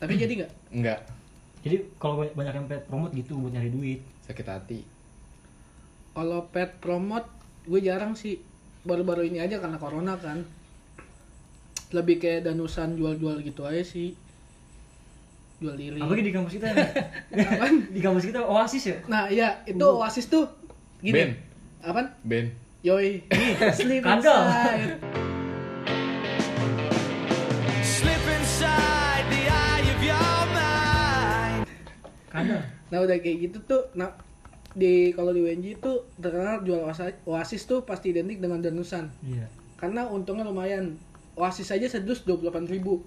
Tapi jadi nggak? Enggak Jadi kalau banyak yang paid promote gitu buat nyari duit. sakit hati. Kalau pet promote gue jarang sih. Baru-baru ini aja karena corona kan. Lebih kayak danusan jual-jual gitu aja sih jual diri. Apalagi di kampus kita ya. di kampus kita Oasis ya. nah iya itu oasis tuh Ben. Gini apaan? Ben. Yoi. Sleep Kadal. inside. Kadang. nah udah kayak gitu tuh nah di kalau di UNJ tuh terkenal jual oasis, oasis tuh pasti identik dengan danusan. Iya. karena untungnya lumayan. Oasis aja sedus 28.000 ribu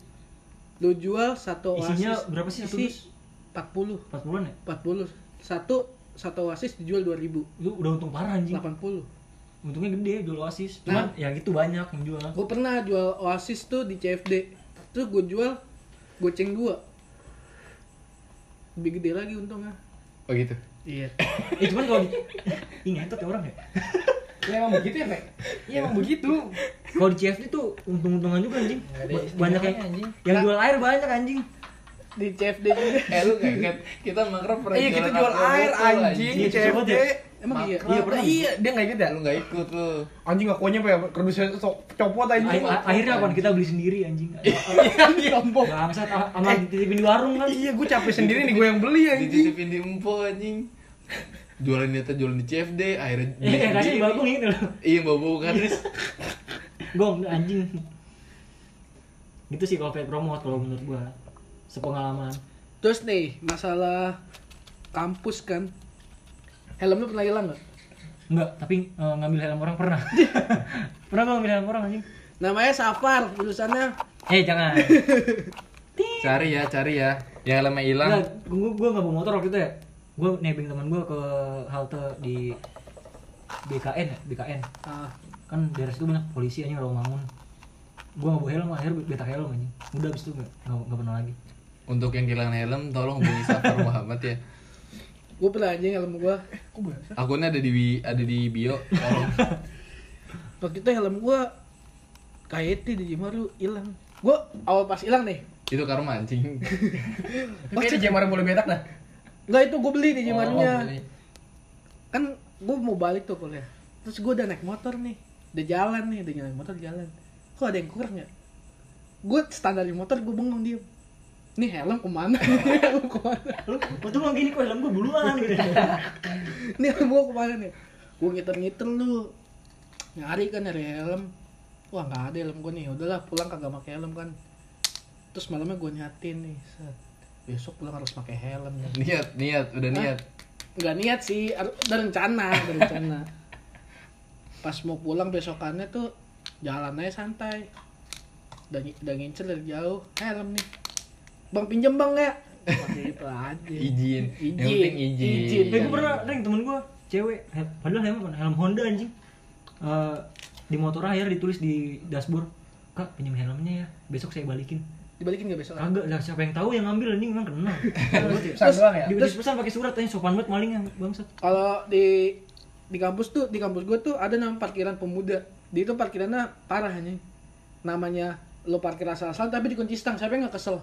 lu jual satu oasis Isinya berapa sih satu isi dus? 40 40-an ya? 40 satu satu oasis dijual 2000 Lu udah untung parah anjing. 80 Untungnya gede jual Oasis. Cuman ya gitu banyak yang jual. gue pernah jual oasis tuh di CFD terus gue jual goceng dua lebih gede lagi untungnya oh gitu iya Eh cuman kalau. Ih ngentot ya orang ya. Ya emang begitu ya, Pak? Iya emang begitu. Kalau di CFD tuh untung-untungan juga anjing. Banyak yang anjing. yang jual air banyak anjing. di CFD juga eh lu kayak kita makrab pernah Iya kita jual air anjing Iya, CFD. emang iya. Iya pernah. Iya dia nggak ikut ya? lu nggak ikut lu Anjing ngakunya apa ya? Kerdusnya sok copot anjing. Akhir- akhirnya apa kita beli sendiri anjing. sombong Bangsat ah, sama dititipin di warung kan. Iya gue capek sendiri nih gue yang beli anjing. dititipin di empo anjing jualan nyata jualan di CFD akhirnya beli Eh kasih bagung gitu loh. iya bau bau kardus Gong anjing. Gitu sih kalau paid promote kalau menurut gua. Sepengalaman. terus nih masalah kampus kan helm lu pernah hilang nggak Enggak, tapi eh, ngambil helm orang pernah. pernah gua ngambil helm orang anjing. namanya Safar tulisannya Eh jangan. cari ya cari ya yang helmnya hilang gua gua enggak bawa motor waktu itu ya. Gua nebeng teman gua ke halte di BKN ya, BKN. ah, Kan daerah situ banyak polisi anjing kalau bangun. Gua enggak bawa helm, akhirnya beta helm anjing. Udah abis itu enggak enggak pernah lagi. untuk yang kehilangan helm tolong hubungi Safar Muhammad ya gue pernah anjing helm gue akunnya ada di bi- ada di bio tolong waktu itu helm gue KYT di Jimaru hilang gue awal pas hilang nih itu karma anjing Oke di Jemar boleh betak dah. Enggak itu gue beli di Jimarunya Oh, beli. kan gue mau balik tuh kuliah. Terus gue udah naik motor nih. Udah jalan nih udah jalan motor jalan. Kok ada yang kurang ya? Gue standar di motor gue bengong diem. Ini helm ke mana? Ini helm ke mana? Lu lu gini kok helm gua duluan? Gitu. ini helm gue ke mana nih? Gue ngiter-ngiter lu. Nyari kan nyari helm. Wah nggak ada helm gue nih. Udahlah pulang kagak pakai helm kan. Terus malamnya gue nyatin nih set. Besok pulang harus pakai helm ya. niat niat udah niat. Nggak niat sih udah rencana udah rencana. Pas mau pulang besokannya tuh jalan aja santai. Udah, udah ngincer dari jauh helm nih. Bang pinjem bang ya. Itu aja. Izin. Izin. yang penting izin, Izin. Eh gue pernah neng temen gue cewek. Padahal helm apa? helm Honda anjing. Eh, di motor akhir ditulis di dashboard. Kak pinjam helmnya ya. Besok saya balikin dibalikin nggak besok kagak lah siapa yang tahu yang ngambil anjing emang kenal Pesan doang ya. di di pesan pakai surat tanya sopan banget malingnya bangsat. Kalau di di kampus tuh di kampus gue tuh ada nama parkiran pemuda. Di itu parkirannya parah nih namanya lo parkir asal-asalan tapi dikunci stang. Siapa yang nggak kesel?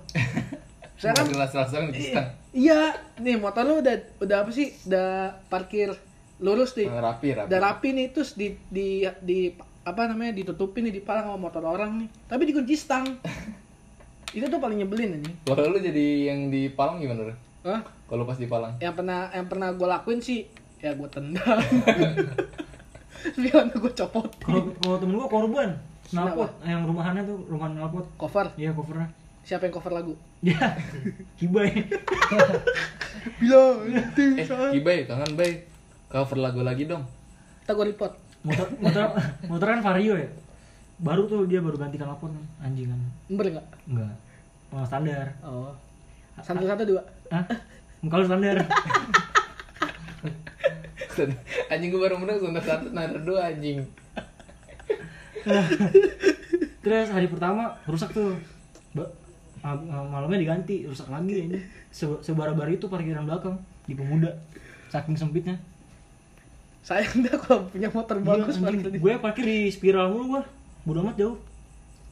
Saya kan Mobil asal-asalan di stang. iya. Nih motor lu udah udah apa sih? Udah parkir lurus nih. Rapi rapi. Udah rapi nih terus di di di apa namanya ditutupin nih dipalang sama motor orang nih. Tapi dikunci stang itu tuh paling nyebelin nih kalau lu jadi yang di Palang gimana? Hah? kalau pas di Palang yang pernah yang pernah gue lakuin sih ya gue tendang biar gue copot kalau temen gue korban Nalpot, yang rumahannya tuh rumahan nalpot. cover Iya covernya. siapa yang cover lagu Ya, hibay. bilang Eh, Kibay, kangen bay. Cover lagu lagi dong. kita gue report Motor, motor, motor kan vario ya. Baru tuh dia baru ganti knalpot kan, anjing kan. ember nggak Enggak. Oh, standar. oh satu satu dua Hah? Kalau standar. anjing gue baru menang sonda satu nada dua anjing. Terus hari pertama rusak tuh. Ba- ma- ma- malamnya diganti, rusak lagi ini. Se Sebara-bara itu parkiran belakang di pemuda. Saking sempitnya. sayang dah kalau punya motor bagus Iya, anjing. parkir di- gue parkir di spiral mulu gua. Bodo amat jauh.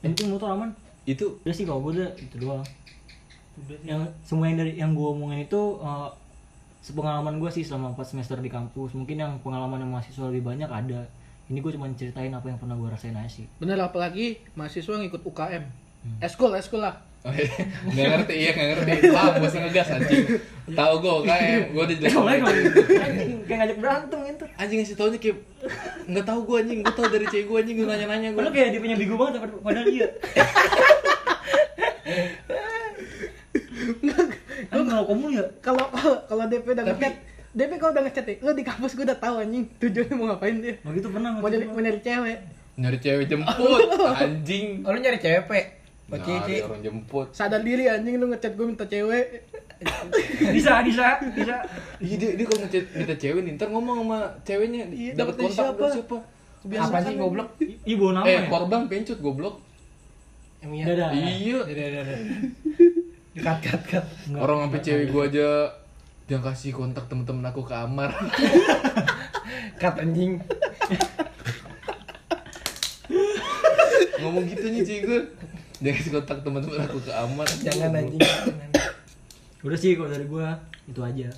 Yang penting motor aman. Itu Udah sih kalau gue udah itu doang. Yang semua yang dari yang gue omongin itu eh, sepengalaman gue sih selama 4 semester di kampus. Mungkin yang pengalaman yang mahasiswa lebih banyak ada. Ini gue cuma ceritain apa yang pernah gue rasain aja sih. bener apalagi mahasiswa ngikut UKM eskul eskul lah. nggak ngerti iya nggak ngerti. Paham gue ngegas anjing. Tahu gue kayak gue udah jelas Anjing, kayak ngajak berantem itu. anjing ngasih taunya kayak nggak tahu gue anjing. Gue tahu dari cewek gue anjing gue nanya nanya gue Padahal kayak dia punya bego banget padahal- dia. Kan kalau kamu ya? kalau kalau DP udah ngechat DP kalau udah ngechat nih lo di kampus gue udah tahu anjing tujuannya mau ngapain dia. Waktu itu pernah mau nyari mau nyari cewek. Nyari cewek jemput anjing. Oh, lu nyari cewek, Oh, nyari Cici. orang jemput sadar diri anjing lu ngechat gue minta cewek bisa bisa bisa. iya dia dia kalau ngechat minta cewek nih ntar ngomong sama ceweknya Iya, dapat kontak siapa? siapa Apa sih goblok? Ih bawa nama eh ya. korban pencut goblok Emang iya. Dadah. iya Dadah, dadah. Cut, cut, cut. Enggak, orang sampai cewek gue aja dia kasih kontak temen-temen aku ke Amar Cut anjing. ngomong gitu nih cewek gue dia kasih kontak temen-temen aku ke Amar Jangan anjing. jangan. Udah sih kalau dari gua itu aja.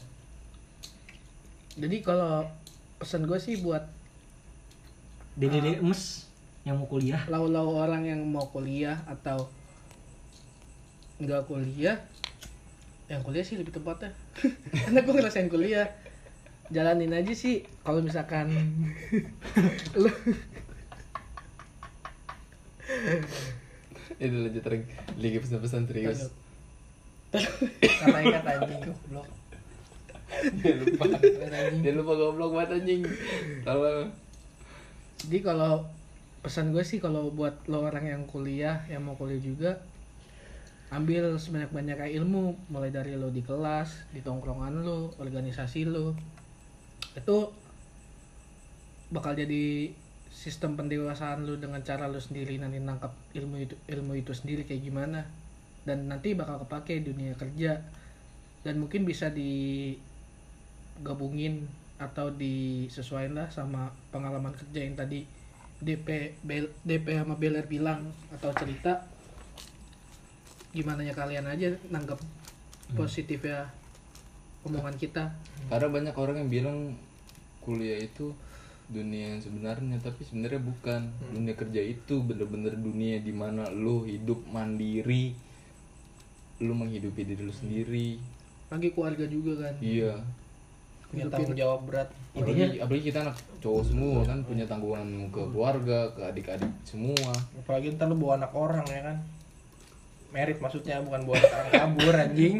jadi kalau pesan gue sih buat Dede emes yang mau kuliah. lau-lau orang yang mau kuliah atau nggak kuliah yang kuliah sih lebih tepatnya karena gue ngerasain kuliah jalanin aja sih kalau misalkan lu itu lanjut lagi lagi pesan-pesan serius. Katanya kata anjing goblok. dia lupa. Dia lupa goblok banget anjing. Kalau jadi kalau pesan gue sih kalau buat lo orang yang kuliah yang mau kuliah juga ambil sebanyak-banyaknya ilmu. Mulai dari lo di kelas di tongkrongan lo organisasi lo. Itu bakal jadi sistem pendewasaan lo dengan cara lo sendiri nanti nangkap ilmu itu ilmu itu sendiri kayak gimana. Dan nanti bakal kepake dunia kerja. Dan mungkin bisa digabungin atau disesuaikan lah sama pengalaman kerja yang tadi DP Bel, DP sama Beler bilang atau cerita. Gimana ya kalian aja nanggap positif ya omongan kita. Karena banyak orang yang bilang kuliah itu dunia yang sebenarnya tapi sebenarnya bukan. Dunia kerja itu bener-bener dunia di mana lo hidup mandiri lo menghidupi diri lo sendiri. Lagi keluarga juga kan? Iya. Punya tanggung jawab berat. apalagi, apalagi kita anak cowok semua kan punya tanggungan ke keluarga ke adik-adik semua. Apalagi ntar lu bawa anak orang ya kan. Merit maksudnya bukan anak orang kabur anjing.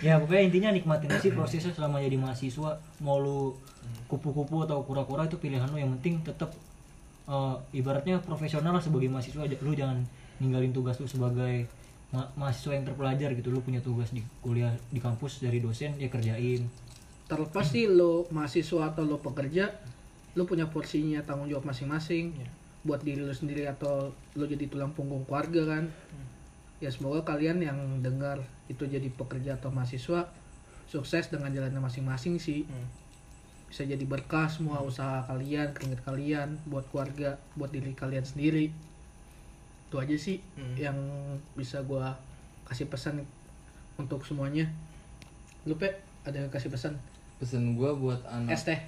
Ya pokoknya intinya nikmatin aja sih prosesnya selama jadi mahasiswa. Mau lu kupu-kupu atau kura-kura itu pilihan lu yang penting tetap eh, ibaratnya profesional lah sebagai mahasiswa. Lu jangan ninggalin tugas lu sebagai ma- mahasiswa yang terpelajar gitu. Lu punya tugas di kuliah di kampus dari dosen ya kerjain. terlepas sih lo mahasiswa atau lo pekerja lo punya porsinya tanggung jawab masing-masing buat diri lo sendiri atau lo jadi tulang punggung keluarga kan ya semoga kalian yang dengar itu jadi pekerja atau mahasiswa sukses dengan jalannya masing-masing sih Hmm. bisa jadi berkah semua usaha kalian keringet kalian buat keluarga buat diri kalian sendiri itu aja sih Hmm. yang bisa gua kasih pesan untuk semuanya lu pe ada yang kasih pesan pesan gua buat anak es teh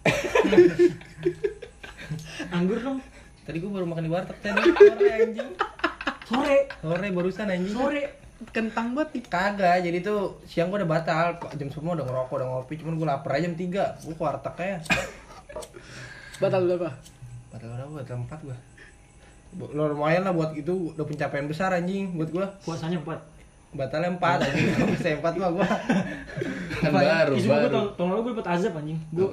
Anggur dong. Tadi gua baru makan di warteg tadi sore anjing. Sore. Sore barusan anjing. Sore. kentang banget nih. Kagak, jadi tuh siang gua udah batal, jam 10 udah ngerokok, udah ngopi, cuman gua lapar aja jam 3 Gua ke warteg ya batal berapa? Batal berapa? Batal 4 gua. Bu- lumayan lah buat itu. Udah pencapaian besar anjing buat gua. Puasanya empat. Batalnya empat anjing. Bisa empat mah gua. Kan baru Ih, sumpah gue baru. tahun, tahun lalu gue dapet azab anjing. Gue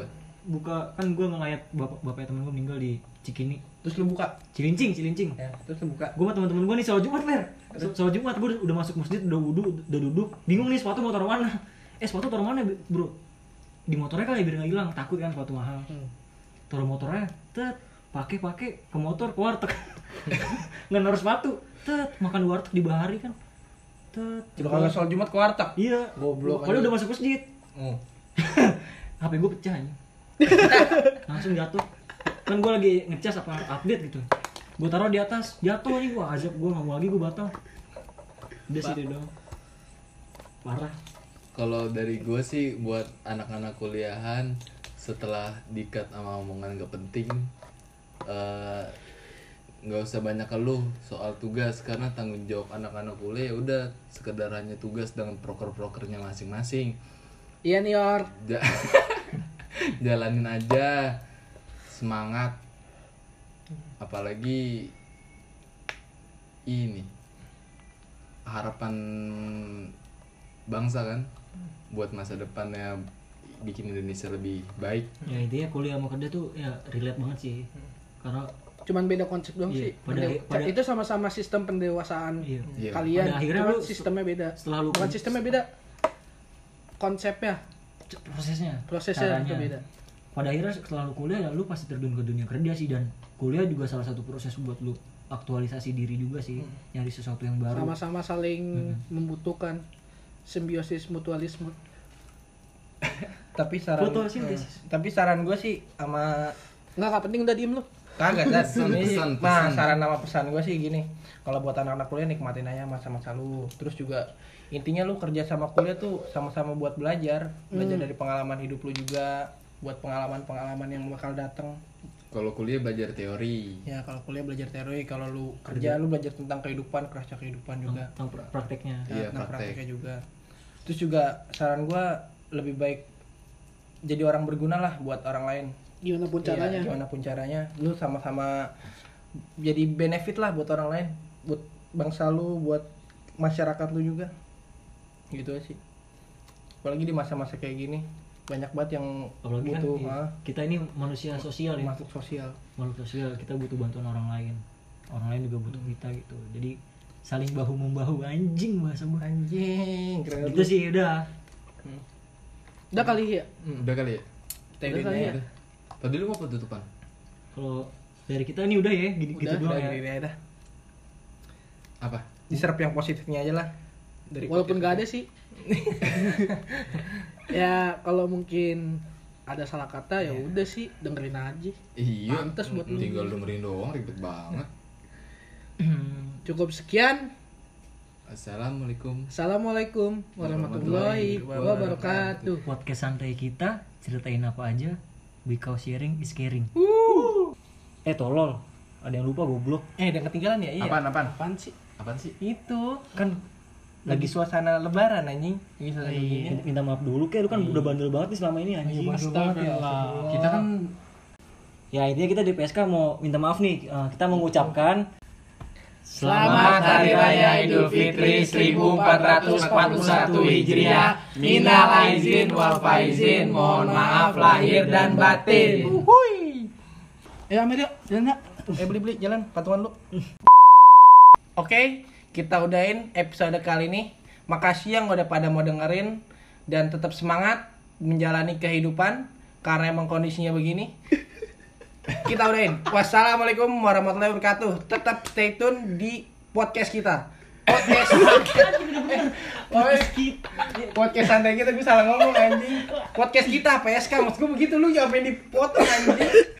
buka kan gue ngeliat bapak bapaknya temen gue meninggal di Cikini terus lu buka. Cilincing Cilincing. Ya terus lu buka. Gue sama temen-temen gue nih sholat jumat mer Sholat- sholat jumat gue udah, masuk masjid udah wudhu udah duduk. Bingung nih sepatu mau taruh mana? Eh sepatu taruh mana bro? Di motornya kali biar nggak hilang. Takut kan sepatu mahal. Taruh motornya tet pakai pakai ke motor ke warteg. Nggak naruh sepatu. Tet makan di warteg di bahari kan. Tet lu kagak sholat jumat ke warteg? Iya. Goblok padahal aja. udah masuk masjid. Hmm. HP gue pecah anjing. langsung jatuh kan gue lagi ngecas apa update gitu. Gue taruh di atas jatuh anjing gue azab gue nggak mau lagi gue batal. Udah sih itu doang. Parah. Kalau dari gue sih buat anak-anak kuliahan setelah dikat sama omongan gak penting eh, nggak usah banyak keluh soal tugas. Karena tanggung jawab anak-anak kuliah ya udah sekedar hanya tugas dengan proker-prokernya masing-masing. Iya nih Or. Ja- jalanin aja semangat apalagi ini harapan bangsa kan buat masa depannya bikin Indonesia lebih baik ya intinya kuliah sama kerja tuh ya relate banget sih karena Cuman beda konsep doang Iya, sih. pada- Pendewa- pada- itu sama-sama sistem pendewasaan Iya. Iya. kalian. Pada akhirnya Cuman lu sistemnya beda. setelah lu Bukan sistemnya beda. Konsepnya, prosesnya prosesnya itu caranya. beda. Pada akhirnya setelah lu kuliah ya lu pasti terjun ke dunia kerja sih dan kuliah juga salah satu proses buat lu aktualisasi diri juga sih nyari sesuatu yang baru. Sama-sama saling membutuhkan simbiosis mutualisme. tapi saran Fotosintesis. eh, tapi saran gue sih sama Enggak, enggak penting udah diem lu. kagak kan Pesan, nah saran sama pesan gue sih gini. Kalau buat anak-anak kuliah nikmatin aja masa-masa lu. Terus juga intinya lu kerja sama kuliah tuh sama-sama buat belajar. Belajar dari pengalaman hidup lu juga buat pengalaman-pengalaman yang bakal datang. Kalau kuliah belajar teori. Ya kalau kuliah belajar teori kalau lu kerja. lu belajar tentang kehidupan kerasa kehidupan juga. Tentang pra- prakteknya. Iya, nah, praktek. prakteknya juga. Terus juga saran gua lebih baik jadi orang berguna lah buat orang lain. Gimana pun Iya, caranya. gimana pun caranya. Lu sama-sama jadi benefit lah buat orang lain buat bangsa lu buat masyarakat lu juga. Gitu aja sih. Apalagi di masa-masa kayak gini banyak banget yang apalagi kan butuh iya, ah, kita ini manusia sosial ya. masuk sosial. Makhluk sosial kita butuh bantuan orang lain. Orang lain juga butuh kita gitu. Jadi saling bahu membahu anjing bahasa gua. Anjing keren itu sih udah. Udah kali ya. udah kali ya? Kita Udah kali ya. aja tadi lu mau penutupan? Kalau dari kita ini udah ya gini gitu Udah, doang udah ya. gini aja dah. Apa? Diserap yang positifnya aja lah. Dari Walaupun gak ada sih. ya kalau mungkin ada salah kata ya udah sih dengerin aja. iya. Pantes buat lu. tinggal dengerin doang ribet banget. Cukup sekian. assalamualaikum. Assalamualaikum warahmatullahi wabarakatuh. podcast santai kita ceritain apa aja? Because sharing is caring. Eh tolol. Ada yang lupa goblok. Eh ada yang ketinggalan ya? Iya. Apaan apaan? Apaan sih? apaan sih? Itu kan lagi suasana lebaran anjing begini minta maaf dulu kayak lu kan udah bandel banget nih selama ini anjing Astagfirullah. kita kan ya intinya kita di PSK mau minta maaf nih Eh, kita mengucapkan Selamat Hari Raya Idul Fitri 1441 Hijriah. Minal aizin wal faizin. Mohon maaf lahir dan batin. Eh Amir yuk, jalan yuk. Eh beli-beli jalan, patungan lu. Oke, kita udahin episode kali ini. Makasih yang udah pada mau dengerin dan tetap semangat menjalani kehidupan karena emang kondisinya begini. Kita udahin. Wassalamualaikum warahmatullahi wabarakatuh. Tetap stay tune di podcast kita. Podcast podcast podcast santai kita gue salah ngomong anjing. Podcast kita PSK maksud gue begitu lu jawabin di potong anjing.